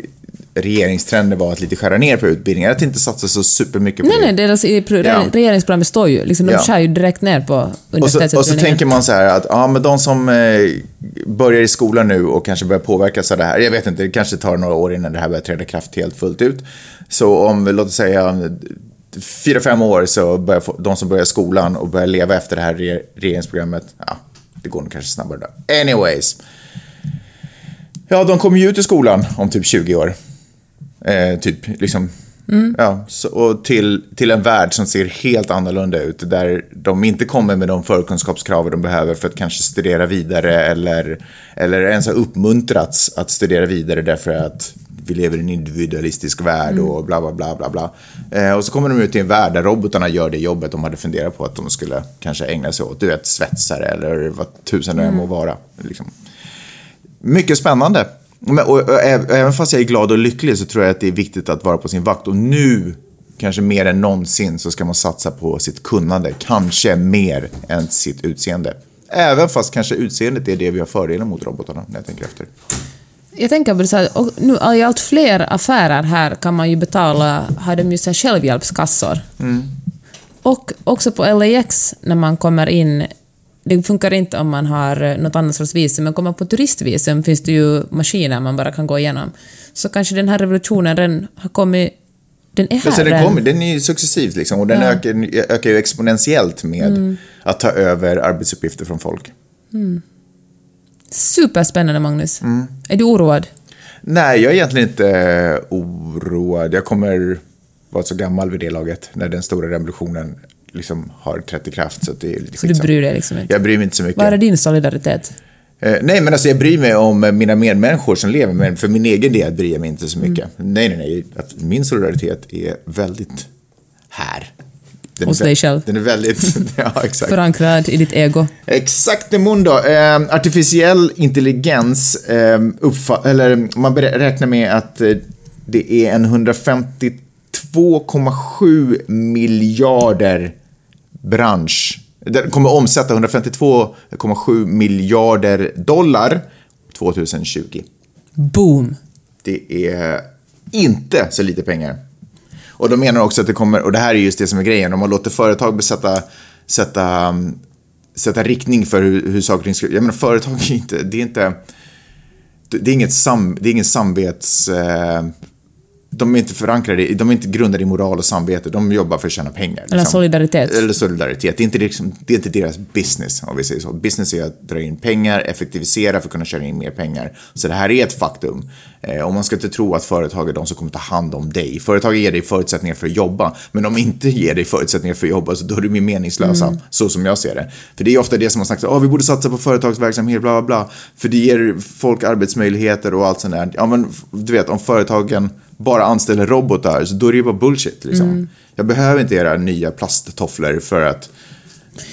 regeringstrenden vara att lite skära ner på utbildningar. Att inte satsa så supermycket på Nej, det. nej, deras Ja. regeringsprogrammet står ju, liksom, de Ja. skär ju direkt ner på Och så, och så tänker man så här att ja, men de som eh, börjar i skolan nu och kanske börjar påverkas av det här. Jag vet inte, det kanske tar några år innan det här börjar träda kraft helt fullt ut. Så om, låt oss säga, fyra, fem år så börjar de som börjar skolan och börjar leva efter det här re- regeringsprogrammet, ja, det går nog kanske snabbare då. Anyways. Ja, de kommer ju ut i skolan om typ 20 år. Eh, typ, liksom. Ja, så, och till, till en värld som ser helt annorlunda ut. Där de inte kommer med de förkunskapskrav de behöver för att kanske studera vidare eller, eller ens har uppmuntrats att studera vidare därför att vi lever i en individualistisk värld och bla bla bla bla bla. Eh, och så kommer de ut i en värld där robotarna gör det jobbet de hade funderat på att de skulle kanske ägna sig åt. Du vet, svetsare eller vad tusen det än må vara. Liksom. Mycket spännande. Men, och, och, äv- även fast jag är glad och lycklig så tror jag att det är viktigt att vara på sin vakt. Och nu, kanske mer än någonsin, så ska man satsa på sitt kunnande. Kanske mer än sitt utseende. Även fast kanske utseendet är det vi har fördelen mot robotarna, när jag tänker efter. Jag tänker på det så här, och nu i allt fler affärer här kan man ju betala, har de ju så självhjälpskassor. Och också på LAX när man kommer in, det funkar inte om man har eh, något annat sorts visum, men kommer man på turistvisum finns det ju maskiner man bara kan gå igenom. Så kanske den här revolutionen den har kommit, den är här den, redan. kommer, den är ju successivt liksom, och den Ja. ökar, ökar ju exponentiellt med att ta över arbetsuppgifter från folk. Superspännande, Magnus. Mm. Är du oroad? Nej, jag är egentligen inte eh, oroad. Jag kommer vara så gammal vid det laget, när den stora revolutionen liksom har trätt i kraft. Så att det är lite Så du bryr dig liksom inte? Jag bryr mig inte så mycket. Var är din solidaritet? Eh, nej, men alltså jag bryr mig om eh, mina medmänniskor som lever, men för min egen del bryr jag mig inte så mycket. Mm. Nej, nej, nej. Att min solidaritet är väldigt här. Den Hos dig själv. Den är väldigt, ja exakt. Förankrad i ditt ego? Exakt mundo. Eh, artificiell intelligens, eh, eller man räknar med att eh, det är en 152,7 miljarder bransch. Den kommer omsätta 152,7 miljarder dollar 2020. Boom! Det är inte så lite pengar. Och de menar också att det kommer, och det här är just det som är grejen, om man låter företag besätta, sätta, sätta riktning för hur, hur saker och ting ska... Jag menar, företag är inte, det är inte... Det är inget sam, det är ingen samvets... Eh, de är inte förankrade, de är inte grundade i moral och samvete, de jobbar för att tjäna pengar. Eller solidaritet. Eller solidaritet. Det är, inte liksom, det är inte deras business, om vi säger så. Business är att dra in pengar, effektivisera för att kunna köra in mer pengar. Så det här är ett faktum. Eh, och man ska inte tro att företag är de som kommer ta hand om dig. Företag ger dig förutsättningar för att jobba, men om de inte ger dig förutsättningar för att jobba, så då är de meningslösa, så som jag ser det. För det är ofta det som har sagt, att vi borde satsa på företagsverksamhet, bla bla bla. För det ger folk arbetsmöjligheter och allt sånt där. Ja, men du vet, om företagen bara anställer robotar, så då är det ju bara bullshit. Liksom. Jag behöver inte era nya plasttofflor för att...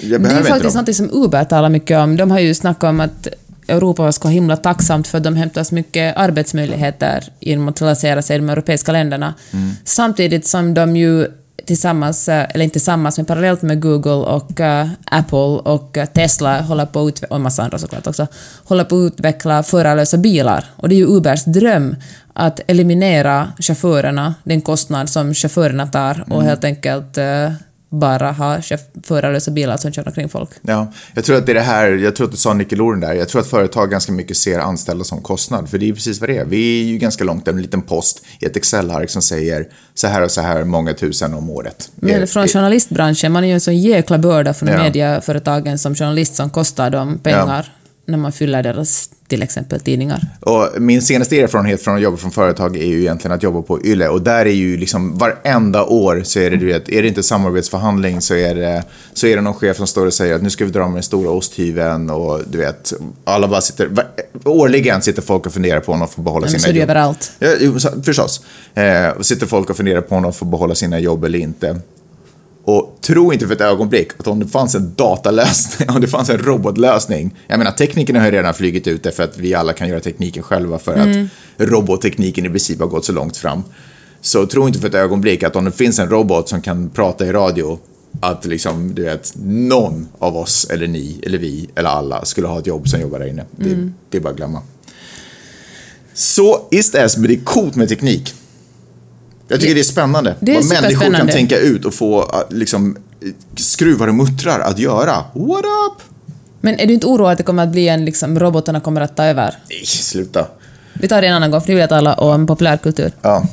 Jag Det är behöver ju inte faktiskt något som Uber talar mycket om. De har ju snackat om att Europa ska vara himla tacksamt för att de hämtar så mycket arbetsmöjligheter genom att lansera sig i de europeiska länderna. Mm. Samtidigt som de ju tillsammans, eh, eller inte tillsammans, men parallellt med Google och eh, Apple och eh, Tesla håller på att och massa andra såklart också, håller på att utveckla förarlösa bilar. Och det är ju Ubers dröm att eliminera chaufförerna, den kostnad som chaufförerna tar och Mm. helt enkelt eh, bara ha förarlösa bilar som kör omkring folk. Ja, jag tror att det är det här, jag tror att du sa nyckelorden där, jag tror att företag ganska mycket ser anställda som kostnad, för det är precis vad det är. Vi är ju ganska långt, en liten post i ett Excel-ark som säger så här och så här många tusen om året. Men Eh, från eh, journalistbranschen, man är ju en sån jäkla börda från Ja. mediaföretagen som journalist som kostar dem pengar när man fyller deras, till exempel, tidningar. Och min senaste erfarenhet från att jobba från företag är ju egentligen att jobba på Yle. Och där är ju liksom varenda år så är det, du vet, är det inte samarbetsförhandling så är det, så är det någon chef som står och säger att nu ska vi dra med den stora osthyveln och du vet, alla bara sitter, årligen sitter folk och funderar på om de får behålla sina så är det jobb. överallt. Ja, förstås. Eh, sitter folk och funderar på om de får behålla sina jobb eller inte. Och tro inte för ett ögonblick att om det fanns en datalösning, om det fanns en robotlösning. Jag menar, teknikerna har ju redan flugit ut det för att vi alla kan göra tekniken själva för att robottekniken i princip har gått så långt fram. Så tro inte för ett ögonblick att om det finns en robot som kan prata i radio, att liksom, du vet, någon av oss, eller ni, eller vi, eller alla skulle ha ett jobb som jobbar där inne. Det, det är bara att glömma. Så istället, men det är coolt med teknik. Jag tycker det är spännande. Det är Vad människor kan tänka ut och få äh, liksom, skruvar och muttrar att göra. What up? Men är du inte oroad att det kommer att bli en, liksom, robotarna kommer att ta över? Nej, sluta. Vi tar det en annan gång, för nu vill jag tala om populärkultur. Ja.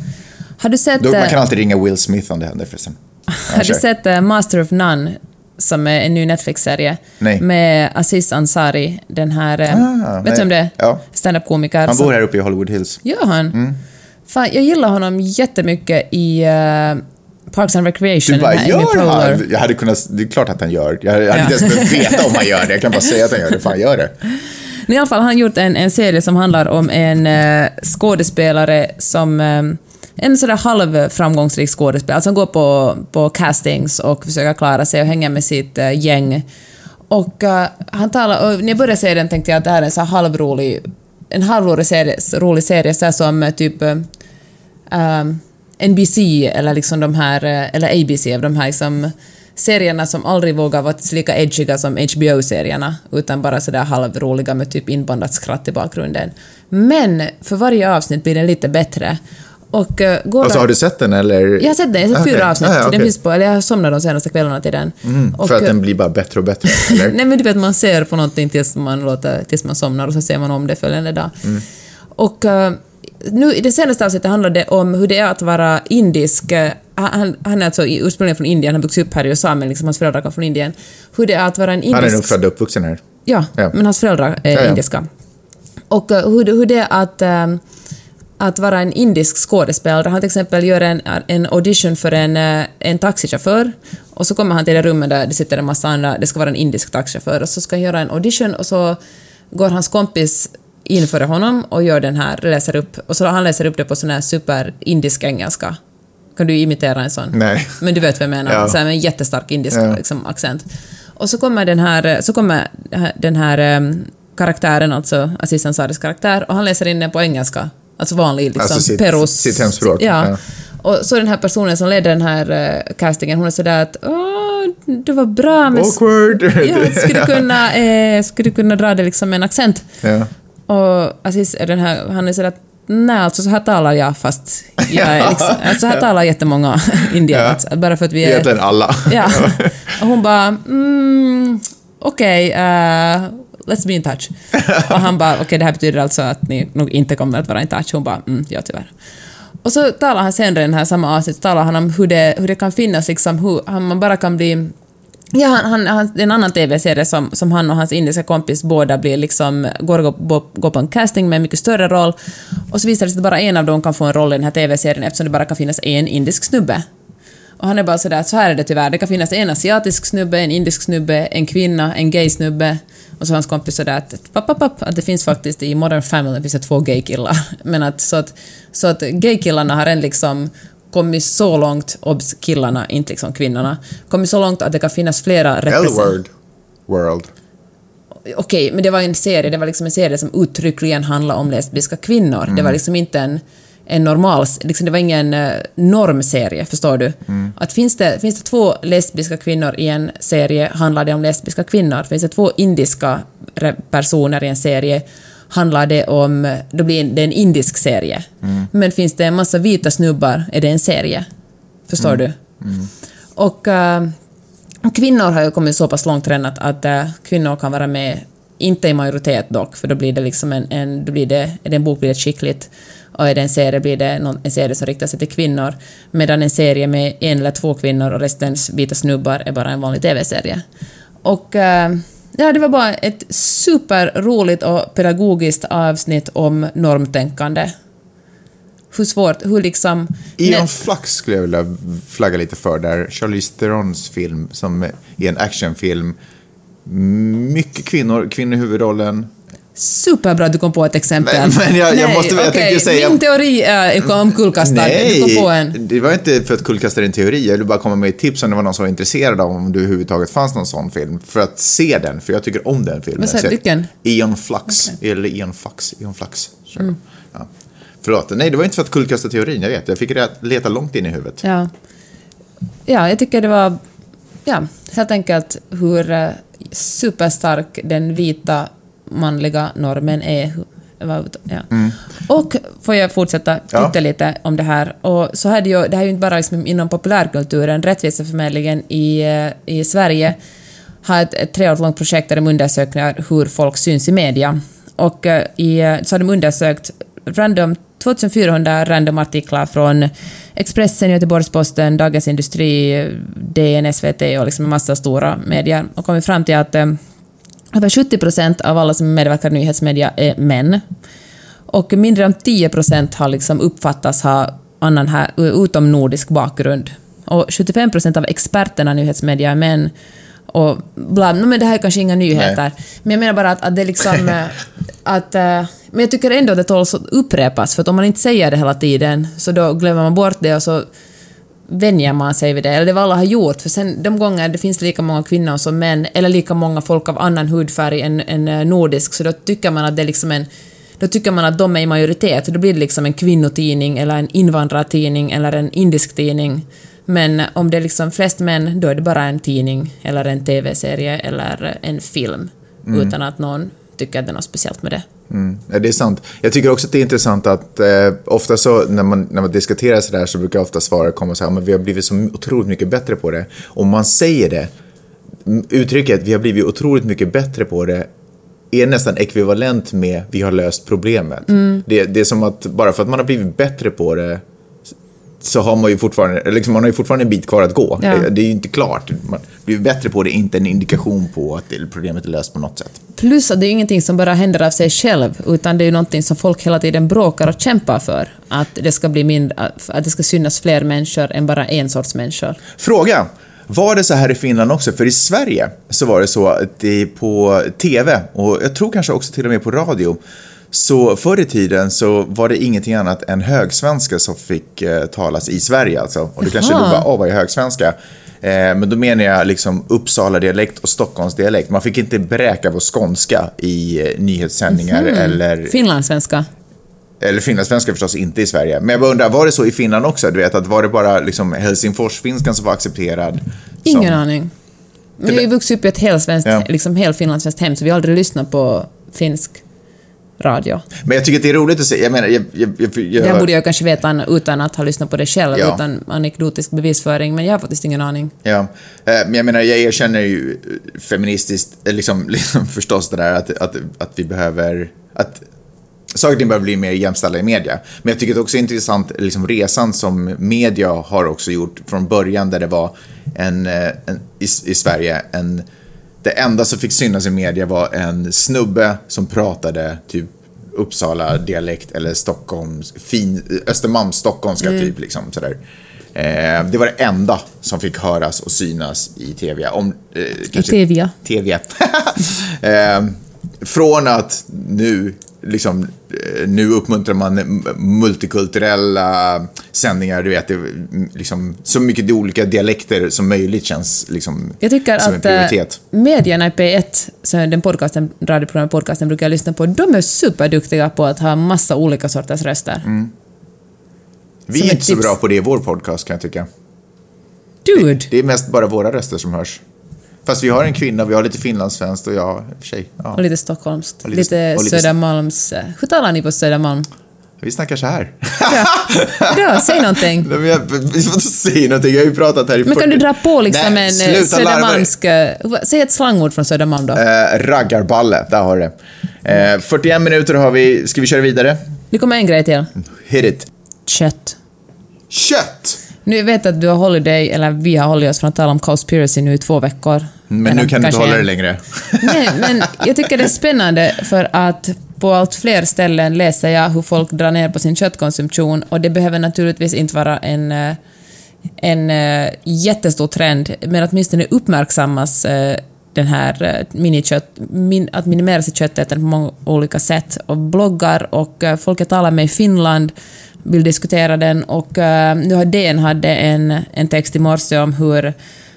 Har du sett, Då, man eh, kan alltid ringa Will Smith om det händer förresten. Ja, har du sett eh, Master of None, som är en ny Netflix-serie? Nej. Med Aziz Ansari, den här... eh, Ah, vet du om det är? Ja. Standup-komiker. Han bor här uppe i Hollywood Hills. Gör han? Mm. Fan, jag gillar honom jättemycket i uh, Parks and Recreation. Du bara, den gör han? Jag hade kunnat, det är klart att han gör. Jag hade Ja. inte ens behövt veta om han gör det. Jag kan bara säga att han gör det. Fan, gör det. Men i alla fall, han har gjort en, en serie som handlar om en eh, skådespelare som... eh, en sådär halvframgångsrik skådespelare som går på, på castings och försöker klara sig och hänga med sitt gäng. Och eh, han talar, och när jag började se den tänkte jag att det här är en så halvrolig, en halvrolig serie, rolig serie så här som eh, typ eh, ehm, um, NBC eller liksom de här, eh, eller ABC, de här liksom serierna som aldrig vågar vara lika edgiga som HBO-serierna, utan bara sådär halvroliga med typ inbandat skratt i bakgrunden. Men för varje avsnitt blir den lite bättre. Och uh, går Alltså, har du sett den eller? Jag har sett den, jag har sett fyra Okej. avsnitt. Ah, ja, Den okej. finns på, eller jag har somnat de senaste kvällarna till den. Och, För att eh, den blir bara bättre och bättre? Nej men du vet, man ser på någonting tills man, låter, tills man somnar och så ser man om det följande dag. Och eh, nu i det senaste avsnittet handlade det om hur det är att vara indisk. eh, Han, han är alltså ursprungligen från Indien, han har vuxit upp här i USA, men liksom hans föräldrar kom från Indien. Hur det är att vara en Han är nog indisk... född och uppvuxen här. Ja, Ja. men hans föräldrar är Ja, ja. indiska. Och eh, hur, hur det är att, eh, att vara en indisk skådespelare. Han till exempel gör en, en audition för en, eh, en taxichaufför och så kommer han till det rummet där det sitter en massa andra, det ska vara en indisk taxichaufför och så ska han göra en audition och så går hans kompis in före honom och gör den här, läser upp, och så han läser upp det på sån här super-indisk engelska. Kan du imitera en sån? Nej. Men du vet vad jag menar, Ja. så här med en jättestark indisk Ja. liksom, accent. Och så kommer den här, så kommer den här em, karaktären, alltså Aziz Ansaris karaktär, och han läser in den på engelska. Alltså vanlig liksom, Alltså sitt- Perus... sitt hemspråk, Ja. ja. Och så den här personen som leder den här eh, castingen, hon är sådär att åh, det var bra men... Awkward! Ja, skulle du kunna, eh, skulle du kunna dra det liksom med en accent? ja. Och Aziz är den här, han är sådär att nej alltså så här talar jag fast jag är liksom, alltså, så här talar jättemånga indier, Ja. alltså, bara för att vi är... Egentligen alla. Ja. Och hon bara mm, okej, eh, let's be in touch. Och han bara okej det här betyder alltså att ni nog inte kommer att vara in touch. Hon bara mm, ja tyvärr. Och så talar han senare i den här samma avsnitt, talar han om hur det, hur det kan finnas liksom, hur man bara kan bli Ja, han, han, han, det är en annan TV-serie som, som han och hans indiska kompis båda blir liksom, går, går, går på en casting med en mycket större roll. Och så visar det sig att bara en av dem kan få en roll i den här TV-serien eftersom det bara kan finnas en indisk snubbe. Och han är bara sådär, så här är det tyvärr, det kan finnas en asiatisk snubbe, en indisk snubbe, en kvinna, en gay snubbe. Och så hans kompis sådär att, papp, papp, papp, att det finns faktiskt i Modern Family finns det två gay-killar. Men att så att, så att gay-killarna har en liksom kommit så långt, obs killarna, inte liksom kvinnorna, kommit så långt att det kan finnas flera representanter. L-word. World. Okej, men det var en serie, det var liksom en serie som uttryckligen handlade om lesbiska kvinnor. Det var liksom inte en, en normal, liksom det var ingen uh, normserie, förstår du? Att finns det, finns det två lesbiska kvinnor i en serie handlar det om lesbiska kvinnor. Finns det två indiska personer i en serie handlar det om, då blir det en indisk serie. Men finns det en massa vita snubbar är det en serie. Förstår du? Och eh, kvinnor har ju kommit så pass långt redan att, att eh, kvinnor kan vara med, inte i majoritet dock, för då blir det liksom en, en då blir det, är det en bok blir det skickligt och är det en serie blir det någon, en serie som riktar sig till kvinnor, medan en serie med en eller två kvinnor och restens vita snubbar är bara en vanlig TV-serie. Och eh, ja, det var bara ett superroligt och pedagogiskt avsnitt om normtänkande. Hur svårt, hur liksom... Ion Flux skulle jag vilja flagga lite för där. Charlize Therons film som är en actionfilm. Mycket kvinnor, kvinnor i huvudrollen. Superbra att du kom på ett exempel. Men- men jag- jag måste- jag tänkte säga- Min teori är omkullkastad. Du kom på en. det var inte för att kullkasta din teori. Jag ville bara komma med ett tips om det var någon som var intresserad av om det överhuvudtaget fanns någon sån film. För att se den, för jag tycker om den filmen. Men så- vilken? Eon Flux. Eller Eon Flux. Eon Flux. Sure. Ja. Förlåt. Nej, det var inte för att kullkasta teorin, jag vet. Jag fick leta långt in i huvudet. Ja. ja, jag tycker det var ja, helt enkelt hur eh, superstark den vita manliga normen är. Ja. Och får jag fortsätta titta Mm. Ja. lite om det här. Och så här är det, här är ju inte bara liksom inom populärkulturen. Rättviseförmedlingen i, eh, i Sverige har ett, ett tre år långt projekt där de undersöker hur folk syns i media. Och eh, i, eh, så har de undersökt random 2400 random artiklar från Expressen, Göteborgs-Posten, Dagens Industri, DN, SVT och liksom en massa stora medier och kommit fram till att över 70 procent av alla som medverkar i nyhetsmedia är män. Och mindre än 10 procent har liksom uppfattats ha annan här, utomnordisk bakgrund. Och 75 procent av experterna i nyhetsmedia är män. Och bla, no, men det här är kanske inga nyheter. Men jag menar bara att, att det liksom... eh, att, eh, men jag tycker ändå att det tål att upprepas, för att om man inte säger det hela tiden så då glömmer man bort det och så vänjer man sig vid det, eller det vad alla har gjort. För sen de gånger det finns lika många kvinnor som män, eller lika många folk av annan hudfärg än, än eh, nordisk, så då tycker man att det är liksom en då tycker man att de är i majoritet, då blir det liksom en kvinnotidning eller en invandrartidning eller en indisk tidning. Men om det är liksom flest män, då är det bara en tidning eller en TV-serie eller en film, utan att någon tycker att det är något speciellt med det. Mm, ja, det är sant. Jag tycker också att det är intressant att eh, ofta så när man, när man diskuterar sådär så brukar ofta svaret komma så här, men vi har blivit så otroligt mycket bättre på det. Om man säger det, uttrycket vi har blivit otroligt mycket bättre på det är nästan ekvivalent med vi har löst problemet. Det, det är som att bara för att man har blivit bättre på det så har man ju fortfarande, liksom man har ju fortfarande en bit kvar att gå. Ja. Det, det är ju inte klart. Man blir bättre på det, inte en indikation på att problemet är löst på något sätt. Plus att det är ingenting som bara händer av sig själv, utan det är ju någonting som folk hela tiden bråkar och kämpar för. Att det ska bli mindre, att det ska synas fler människor än bara en sorts människor. Fråga. Var det så här i Finland också? För i Sverige så var det så att det på TV och jag tror kanske också till och med på radio så förr i tiden så var det ingenting annat än högsvenska som fick eh, talas i Sverige alltså. Och det kanske du Jaha. bara, åh vad är högsvenska? Eh, men då menar jag liksom Uppsala-dialekt och Stockholmsdialekt. Man fick inte bräka på skånska i eh, nyhetssändningar eller Finlandssvenska. eller finlandssvenska förstås inte i Sverige. Men jag bara undrar, var det så i Finland också? Du vet, att var det bara liksom Helsingforsfinskan som var accepterad? Ingen som... aning. Vi har ju vuxit upp i ett helsvenskt, Ja. liksom helfinlandssvenskt hem, så vi har aldrig lyssnat på finsk radio. Men jag tycker att det är roligt att se. Jag menar, jag... jag, jag, jag Det borde jag kanske veta an- utan att ha lyssnat på det själv, Ja. utan anekdotisk bevisföring, men jag har faktiskt ingen aning. Ja, eh, men jag menar, jag erkänner ju eh, feministiskt, eh, liksom, liksom förstås det där att, att, att vi behöver, att saker och ting behöver bli mer jämställda i media. Men jag tycker det också är intressant, liksom resan som media har också gjort från början där det var en, en i, i Sverige, en, det enda som fick synas i media var en snubbe som pratade typ Uppsala dialekt eller Stockholms, fin, Östermalms stockholmska typ liksom sådär. Eh, det var det enda som fick höras och synas i tv. Om, eh, kanske- TV. TV. eh, från att nu, liksom, eh, nu uppmuntrar man multikulturella sändningar, du vet, det, liksom, så mycket olika dialekter som möjligt känns liksom, Jag tycker som en att eh, prioritet. medierna i P1, så den podcasten, radioprogrammet podcasten brukar jag lyssna på, de är superduktiga på att ha massa olika sorters röster. Mm. Vi som är inte så tips. bra på det i vår podcast kan jag tycka. Dude! Det är mest bara våra röster som hörs. Fast vi har en kvinna, vi har lite finlandssvenskt och jag, sig, ja. Och lite stockholmskt. Och lite, lite- och lite- Södermalms... eh, Hur talar ni på Södermalm? Vi snackar så här. Ja, säg någonting. Nej, men jag, vi får inte säga någonting, jag har ju pratat här i Men kan 40 du dra på liksom Nej, en eh, södermalmsk... eh, Säg ett slangord från Södermalm då. Eh, raggarballe, där har du det. Eh, 41 minuter har vi, ska vi köra vidare? Nu kommer en grej till. Hit it. Kött. Kött! Nu vet jag att du har hållit dig, eller vi har hållit oss från att tala om Cowspiracy nu i två veckor. Men Eller nu kan du inte hålla en. längre. Nej, men jag tycker det är spännande för att på allt fler ställen läser jag hur folk drar ner på sin köttkonsumtion och det behöver naturligtvis inte vara en, eh, en eh, jättestor trend, men åtminstone uppmärksammas eh, den här minikött, min, att minimera sitt köttätande på många olika sätt. Och bloggar och folk jag talar med i Finland vill diskutera den och eh, nu har DN hade en, en text i morse om hur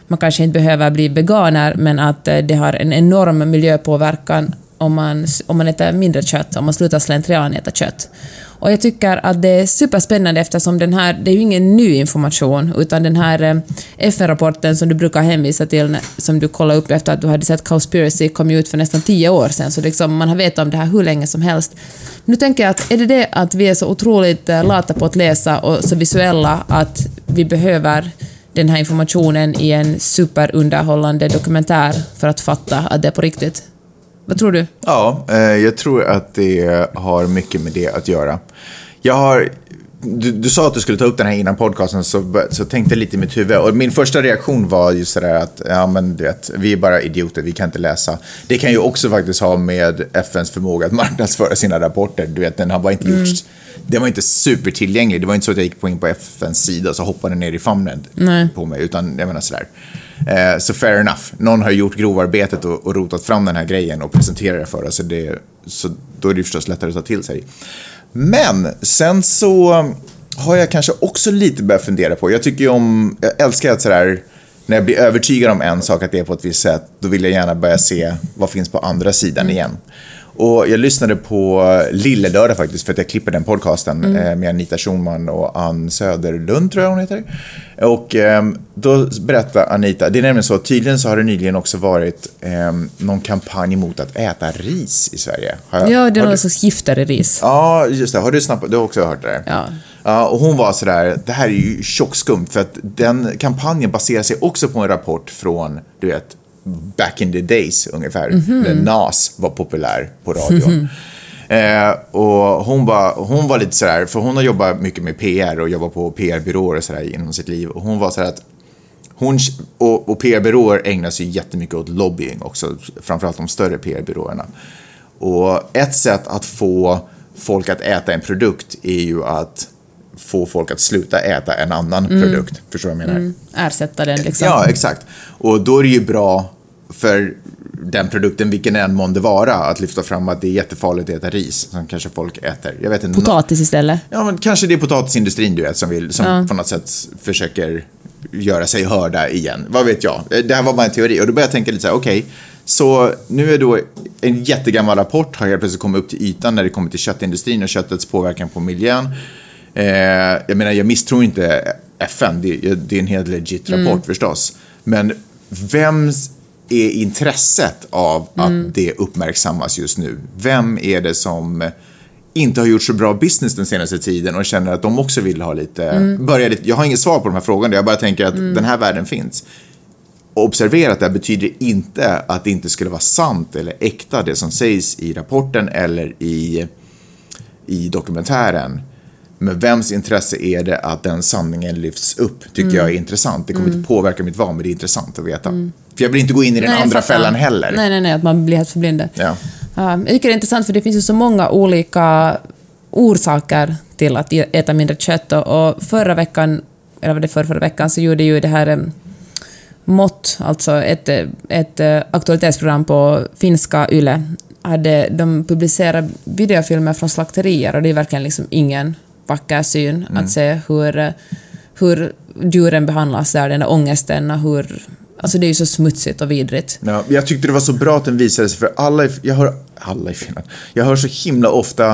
man kanske inte behöver bli veganer, men att eh, det har en enorm miljöpåverkan om man, om man äter mindre kött, om man slutar slentrian äta kött. Och jag tycker att det är superspännande eftersom den här, det är ju ingen ny information, utan den här eh, FN-rapporten som du brukar hänvisa till, som du kollade upp efter att du hade sett Cowspiracy, kom ju ut för nästan tio år sedan, så liksom man har vetat om det här hur länge som helst. Nu tänker jag att är det det att vi är så otroligt eh, lata på att läsa och så visuella att vi behöver den här informationen i en superunderhållande dokumentär för att fatta att det är på riktigt? Vad tror du? Ja, eh, jag tror att det har mycket med det att göra. Jag har... Du, du sa att du skulle ta upp den här innan podcasten, så, så tänkte jag lite i mitt huvud. Och min första reaktion var just sådär att, ja men du vet, vi är bara idioter, vi kan inte läsa. Det kan ju också faktiskt ha med FNs förmåga att marknadsföra sina rapporter. Du vet, den har bara inte gjorts... Den var inte supertillgänglig. Det var inte så att jag gick in på FNs sida och så hoppade ner i famnen Nej. på mig, utan jag menar sådär. Eh, så fair enough. Någon har gjort grovarbetet och, och rotat fram den här grejen och presenterat det för oss, så, det, så då är det förstås lättare att ta till sig. Men sen så har jag kanske också lite börjat fundera på, jag tycker ju om, jag älskar att sådär, när jag blir övertygad om en sak att det är på ett visst sätt, då vill jag gärna börja se vad finns på andra sidan igen. Och jag lyssnade på Lille Lördag faktiskt, för att jag klipper den podcasten eh, med Anita Schulman och Ann Söderlund, tror jag hon heter. Och eh, då berättar Anita, det är nämligen så, tydligen så har det nyligen också varit eh, någon kampanj mot att äta ris i Sverige. Har jag- Ja, det är någon du- slags gifter i ris. Ja, just det. Har du snappat? Du har också hört det? Ja. Ja, och hon var sådär, det här är ju tjockskumt för att den kampanjen baserar sig också på en rapport från, du vet, back in the days ungefär, när NAS var populär på radion. Eh, och hon var, hon var lite sådär, för hon har jobbat mycket med PR och jobbat på PR-byråer och sådär inom sitt liv. Och hon var sådär att hon, och, och PR-byråer ägnar sig jättemycket åt lobbying också, framförallt de större PR-byråerna. Och ett sätt att få folk att äta en produkt är ju att få folk att sluta äta en annan Mm. produkt. Förstår du vad jag menar? Ersätta den liksom. Ja, exakt. Och då är det ju bra för den produkten, vilken än månde vara, att lyfta fram att det är jättefarligt att äta ris, som kanske folk äter. Jag vet inte. Potatis istället. Ja, men kanske det är potatisindustrin du vet, som, vill, som på något sätt försöker göra sig hörda igen. Vad vet jag? Det här var bara en teori. Och då började jag tänka lite så här, okej, så nu är då en jättegammal rapport har helt plötsligt kommit upp till ytan när det kommer till köttindustrin och köttets påverkan på miljön. Eh, jag menar, jag misstror inte FN, det, det är en helt legit rapport förstås. Men vems är intresset av att det uppmärksammas just nu? Vem är det som inte har gjort så bra business den senaste tiden och känner att de också vill ha lite, börja lite, jag har inget svar på de här frågorna, jag bara tänker att den här världen finns. Observera att det här betyder inte att det inte skulle vara sant eller äkta det som sägs i rapporten eller i, i dokumentären. Men vems intresse är det att den sanningen lyfts upp, tycker jag är intressant. Det kommer inte påverka mitt val, men det är intressant att veta. För jag vill inte gå in i den Nej, andra fällan heller. Nej, nej, nej, att man blir helt förblindad. Ja. Ja, jag tycker det är intressant för det finns ju så många olika orsaker till att äta mindre kött. Och förra veckan, eller var det förra, förra veckan, så gjorde ju det här em, Mått, alltså ett, eh, ett eh, aktualitetsprogram på finska YLE, hade, de publicerat videofilmer från slakterier och det är verkligen liksom ingen vacker syn att se hur, eh, hur djuren behandlas där, den där ångesten och hur... Alltså det är ju så smutsigt och vidrigt. Ja, jag tyckte det var så bra att den visades för alla, i- jag hör, alla i Finland, jag hör så himla ofta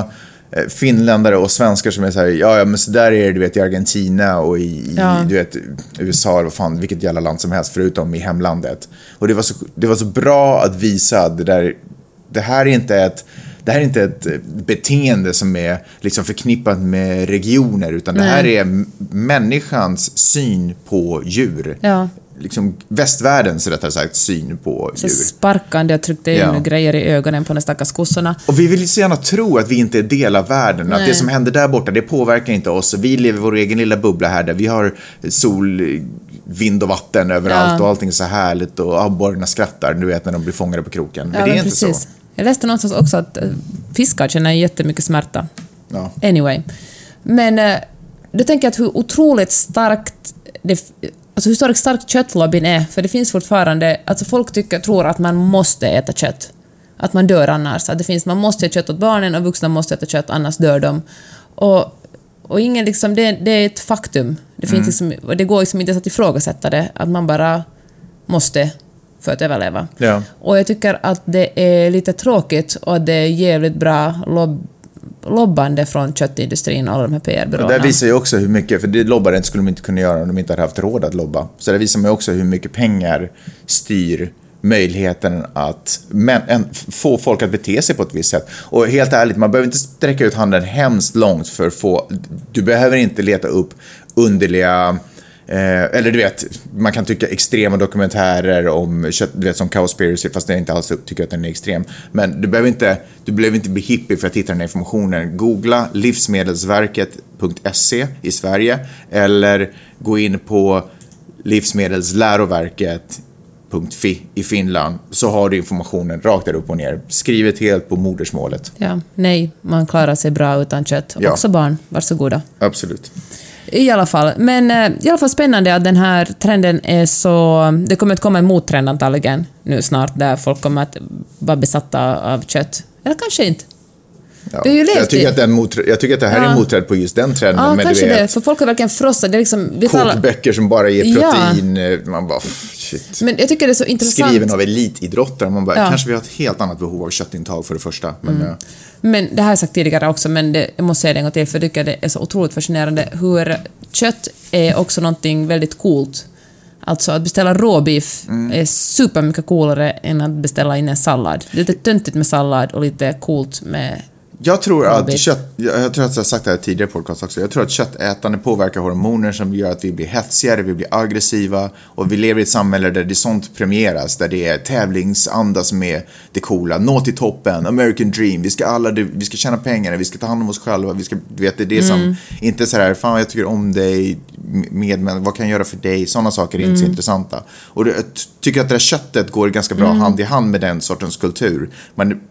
eh, finländare och svenskar som är så här, ja, ja men så där är det du vet i Argentina och i, i Ja. du vet, USA eller vad fan, vilket jävla land som helst förutom i hemlandet. Och det var så, det var så bra att visa det där, det här är inte ett det här är inte ett eh, beteende som är liksom förknippat med regioner, utan det här är människans syn på djur. Ja. Liksom västvärldens, rättare sagt, syn på Så djur. sparkande och tryckte in Ja. grejer i ögonen på de stackars kossorna. Och vi vill ju så gärna tro att vi inte är del av världen, att Nej. det som händer där borta, det påverkar inte oss. Vi lever i vår egen lilla bubbla här där vi har sol, vind och vatten överallt Ja. och allting är så härligt och abborrarna skrattar, du vet när de blir fångade på kroken. Men Ja, det är men inte så. Jag läste någonstans också att eh, fiskar känner jättemycket smärta. Ja. Anyway. Men eh, då tänker jag att hur otroligt starkt det, alltså hur stark, stark köttlobbyn är, för det finns fortfarande, alltså folk tycker, tror att man måste äta kött. Att man dör annars. Att det finns, man måste äta kött åt barnen och vuxna måste äta kött, annars dör de. Och, och ingen liksom, det, det är ett faktum. Det, finns liksom, och det går liksom inte att ifrågasätta det, att man bara måste för att överleva. Ja. Och jag tycker att det är lite tråkigt och att det är jävligt bra lobb, lobbande från köttindustrin och alla de här Och PR-byråerna. där visar ju också hur mycket, för det lobbaren skulle de inte kunna göra om de inte hade haft råd att lobba. Så det visar ju också hur mycket pengar styr möjligheten att men, en, få folk att bete sig på ett visst sätt. Och helt ärligt, man behöver inte sträcka ut handen hemskt långt för att få... Du behöver inte leta upp underliga... Eh, eller du vet, man kan tycka extrema dokumentärer om du vet som Cowspiracy, fast jag inte alls tycker att den är extrem. Men du behöver inte, du behöver inte bli hippie för att hitta den här informationen. Googla livsmedelsverket.se i Sverige eller gå in på livsmedelsläroverket.fi i Finland så har du informationen rakt där upp och ner. Skrivet helt på modersmålet. Ja, nej, man klarar sig bra utan kött. Ja. Också barn, varsågoda. Absolut. I alla fall. Men eh, i alla fall spännande att den här trenden är så... Det kommer att komma en mottrend antagligen nu snart, där folk kommer att vara besatta av kött. Eller kanske inte. Ja. Vi har ju levt jag, tycker att den mot, jag tycker att det här är en Ja. motträd på just den trenden. Ja, men kanske du det. vet, För folk har verkligen frossat. Det är liksom... Kokböcker som bara ger Ja. protein. eh, Man bara, shit. men jag tycker det är så intressant. Skriven av elitidrottare. Man bara, Ja. kanske vi har ett helt annat behov av köttintag för det första. Men, Mm. eh, Men det här har jag sagt tidigare också, men det, jag måste säga det en gång till, för jag tycker det är så otroligt fascinerande hur kött är också någonting väldigt coolt. Alltså att beställa råbiff Mm. är supermycket coolare än att beställa in en sallad. Det är lite töntigt med sallad och lite coolt med Jag tror att kött, jag tror att jag har sagt det här tidigare i podcast också. Jag tror att köttätande påverkar hormoner som gör att vi blir hetsigare, vi blir aggressiva och vi lever i ett samhälle där det sånt premieras, där det är tävlingsanda som är det coola. Nå till toppen, American dream, vi ska alla, vi ska tjäna pengar, vi ska ta hand om oss själva, vi ska, du vet, det är det som, inte så här, fan jag tycker om dig, med, men vad kan jag göra för dig? Sådana saker är inte så intressanta. Och jag tycker att det här köttet går ganska bra hand i hand med den sortens kultur. Man,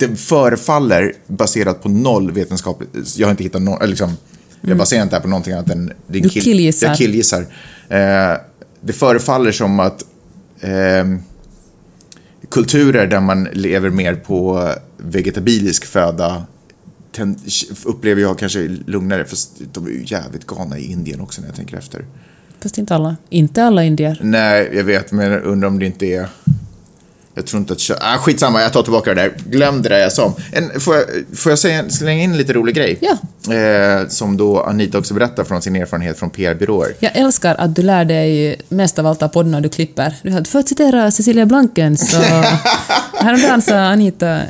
det förefaller, baserat på noll vetenskapligt, jag har inte hittat någon, liksom, jag baserar inte det här på någonting annat än din Du killgissar. Jag killgissar. Eh, det förefaller som att eh, kulturer där man lever mer på vegetabilisk föda ten, upplever jag kanske lugnare, fast de är ju jävligt galna i Indien också när jag tänker efter. Fast inte alla. Inte alla indier. Nej, jag vet, men jag undrar om det inte är... Jag tror inte att kött... Ah, skitsamma, jag tar tillbaka det där. Glöm det där jag sa. En, får, jag, får jag säga, slänga in en lite rolig grej? Ja. Eh, som då Anita också berättar från sin erfarenhet från PR-byråer. Jag älskar att du lär dig mest av allt av poddarna du klipper. Du hade för att citera Cecilia Blanken så... Häromdagen sa Anita...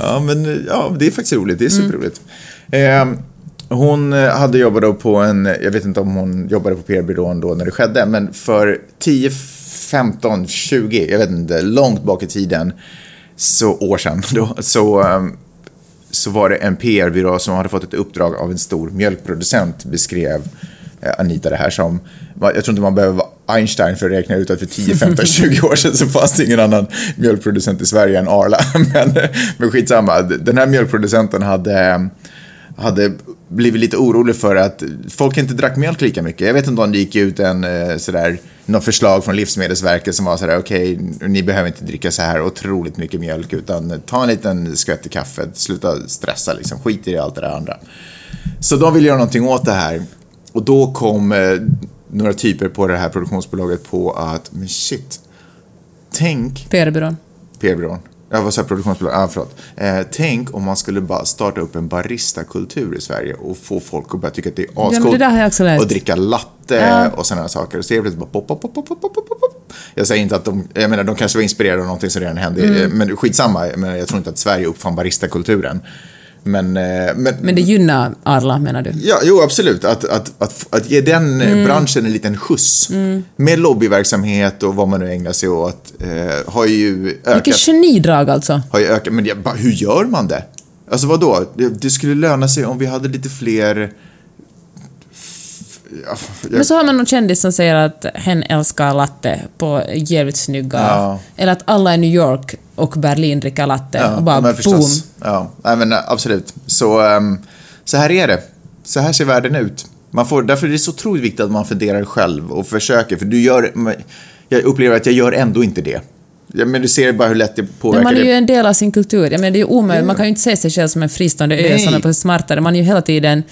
Ja, men ja, det är faktiskt roligt. Det är superroligt. Eh, hon hade jobbat på en, jag vet inte om hon jobbade på PR-byrån då när det skedde, men för 10, 15, 20, jag vet inte, långt bak i tiden, så år sedan då, så, ehm, så var det en PR-byrå som hade fått ett uppdrag av en stor mjölkproducent, beskrev eh, Anita det här som. Jag tror inte man behöver vara Einstein för att räkna ut att för 10, 15, 20 år sedan så fanns det ingen annan mjölkproducent i Sverige än Arla. Men, men skitsamma, den här mjölkproducenten hade, hade blivit lite orolig för att folk inte drack mjölk lika mycket. Jag vet inte om det gick ut en eh, sådär, något förslag från Livsmedelsverket som var sådär, okej, ni behöver inte dricka så här otroligt mycket mjölk, utan ta en liten skvätt i kaffet, sluta stressa liksom, skit i allt det där andra. Så de ville göra någonting åt det här. Och då kom eh, några typer på det här produktionsbolaget på att, men shit, tänk PR-byrån. PR-byrån. Ja, vad sa jag? Produktionsbolag? Ah, förlåt. Eh, tänk om man skulle bara starta upp en baristakultur i Sverige och få folk att börja tycka att det är ascoolt. läst. Och dricka latte Ja. och sådana saker. Så det är bara pop, pop, pop, pop, pop, pop, pop. Jag säger inte att de, jag menar de kanske var inspirerade av någonting som redan hände. Mm. Men skitsamma, jag, menar, jag tror inte att Sverige uppfann baristakulturen. Men, eh, men, Men det gynnar Arla, menar du? Ja, jo absolut. Att, att, att, att ge den Mm. eh, branschen en liten skjuts med lobbyverksamhet och vad man nu ägnar sig åt eh, har ju ökat. Vilket genidrag alltså. Har ju ökat. Men bara, hur gör man det? Alltså vadå? Det, det skulle löna sig om vi hade lite fler... Ja, jag, Men så har man någon kändis som säger att hen älskar latte på jävligt snygga... Ja. Eller att alla i New York och Berlin dricker latte. ja, och bara men boom. Ja, nej, men eh, absolut. Så, ehm, så här är det. Så här ser världen ut. Man får, därför är det så otroligt viktigt att man funderar själv och försöker. För du gör... Jag upplever att jag gör ändå inte det. Ja, men du ser bara hur lätt det Men påverkar. man är ju en del av sin kultur. Jag menar, det är ju omöjligt. Man kan ju inte se sig själv som en fristående ö som är på smartare. Man är ju hela tiden...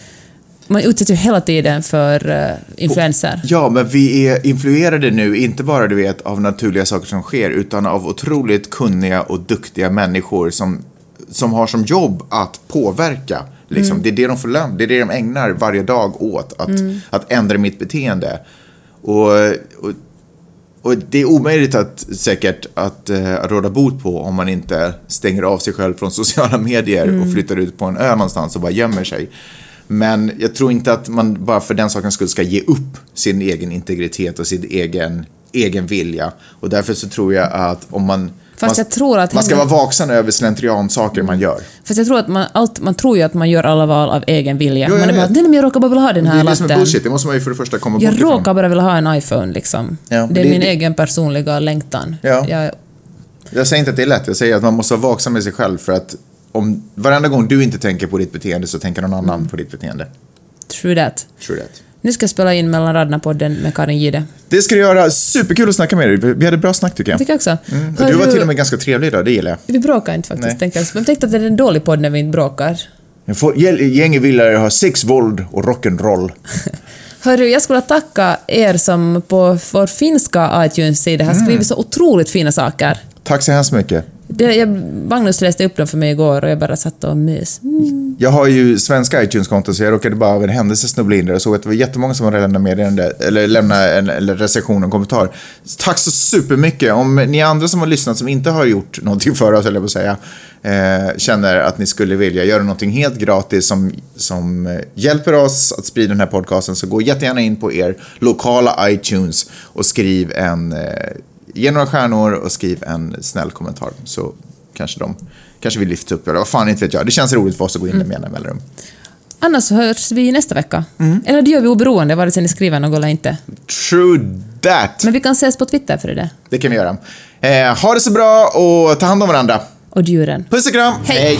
Man utsätts ju hela tiden för uh, influenser. Ja, men vi är influerade nu, inte bara du vet av naturliga saker som sker, utan av otroligt kunniga och duktiga människor som, som har som jobb att påverka. Liksom. Det är det de får lön, det är det de ägnar varje dag åt, att, att ändra mitt beteende. Och, och, och det är omöjligt att säkert att, eh, råda bot på om man inte stänger av sig själv från sociala medier och flyttar ut på en ö någonstans och bara gömmer sig. Men jag tror inte att man bara för den sakens skull ska ge upp sin egen integritet och sin egen, egen vilja. Och därför så tror jag att om man... Fast man, jag tror att man ska vara vaksam över slentrian-saker man gör. Fast jag tror att man, allt, man tror ju att man gör alla val av egen vilja. Jo, jag man är bara nej men jag råkar bara vilja ha den Det här är det som är latten. bullshit, det måste man ju för det första komma Jag bort ifrån. råkar bara vilja ha en iPhone liksom. Ja, det är det- min det- egen personliga längtan. Ja. Jag, Jag säger inte att det är lätt, jag säger att man måste vara vaksam med sig själv för att om varenda gång du inte tänker på ditt beteende så tänker någon annan på ditt beteende. true that. True that. Nu ska jag spela in Mellan raderna-podden med Karin Gide. Det ska du göra. Superkul att snacka med dig. Vi hade bra snack tycker jag. Tycker jag också. Mm. Du var till och med ganska trevlig idag, det gillar jag. Vi bråkar inte faktiskt. Tänkte jag. jag tänkte att det är en dålig podd när vi inte bråkar. Gänget vill ha sex, våld och rock'n'roll. Hörru, jag skulle tacka er som på vår finska iTunes-sida Mm. har skrivit så otroligt fina saker. Tack så hemskt mycket. Det, jag, Magnus läste upp dem för mig igår och jag bara satt och mys. Mm. Jag har ju svenska iTunes-konto så jag råkade bara av en händelse snubbla in där och såg att det var jättemånga som hade lämnat meddelande, eller lämnat en eller recension och en kommentar. Tack så supermycket. Om ni andra som har lyssnat som inte har gjort någonting för oss, eller jag på att säga, eh, känner att ni skulle vilja göra någonting helt gratis som, som eh, hjälper oss att sprida den här podcasten så gå jättegärna in på er lokala iTunes och skriv en, eh, ge några stjärnor och skriv en snäll kommentar så kanske de kanske vill lyfta upp eller vad fan inte vet jag. Det känns roligt för oss att gå in med jämna mellanrum. Annars hörs vi nästa vecka. Mm. Eller det gör vi oberoende vare sig ni skriver något eller inte. True that! Men vi kan ses på Twitter för det. Det kan vi göra. Eh, ha det så bra och ta hand om varandra. Och djuren. Puss och kram! Hej.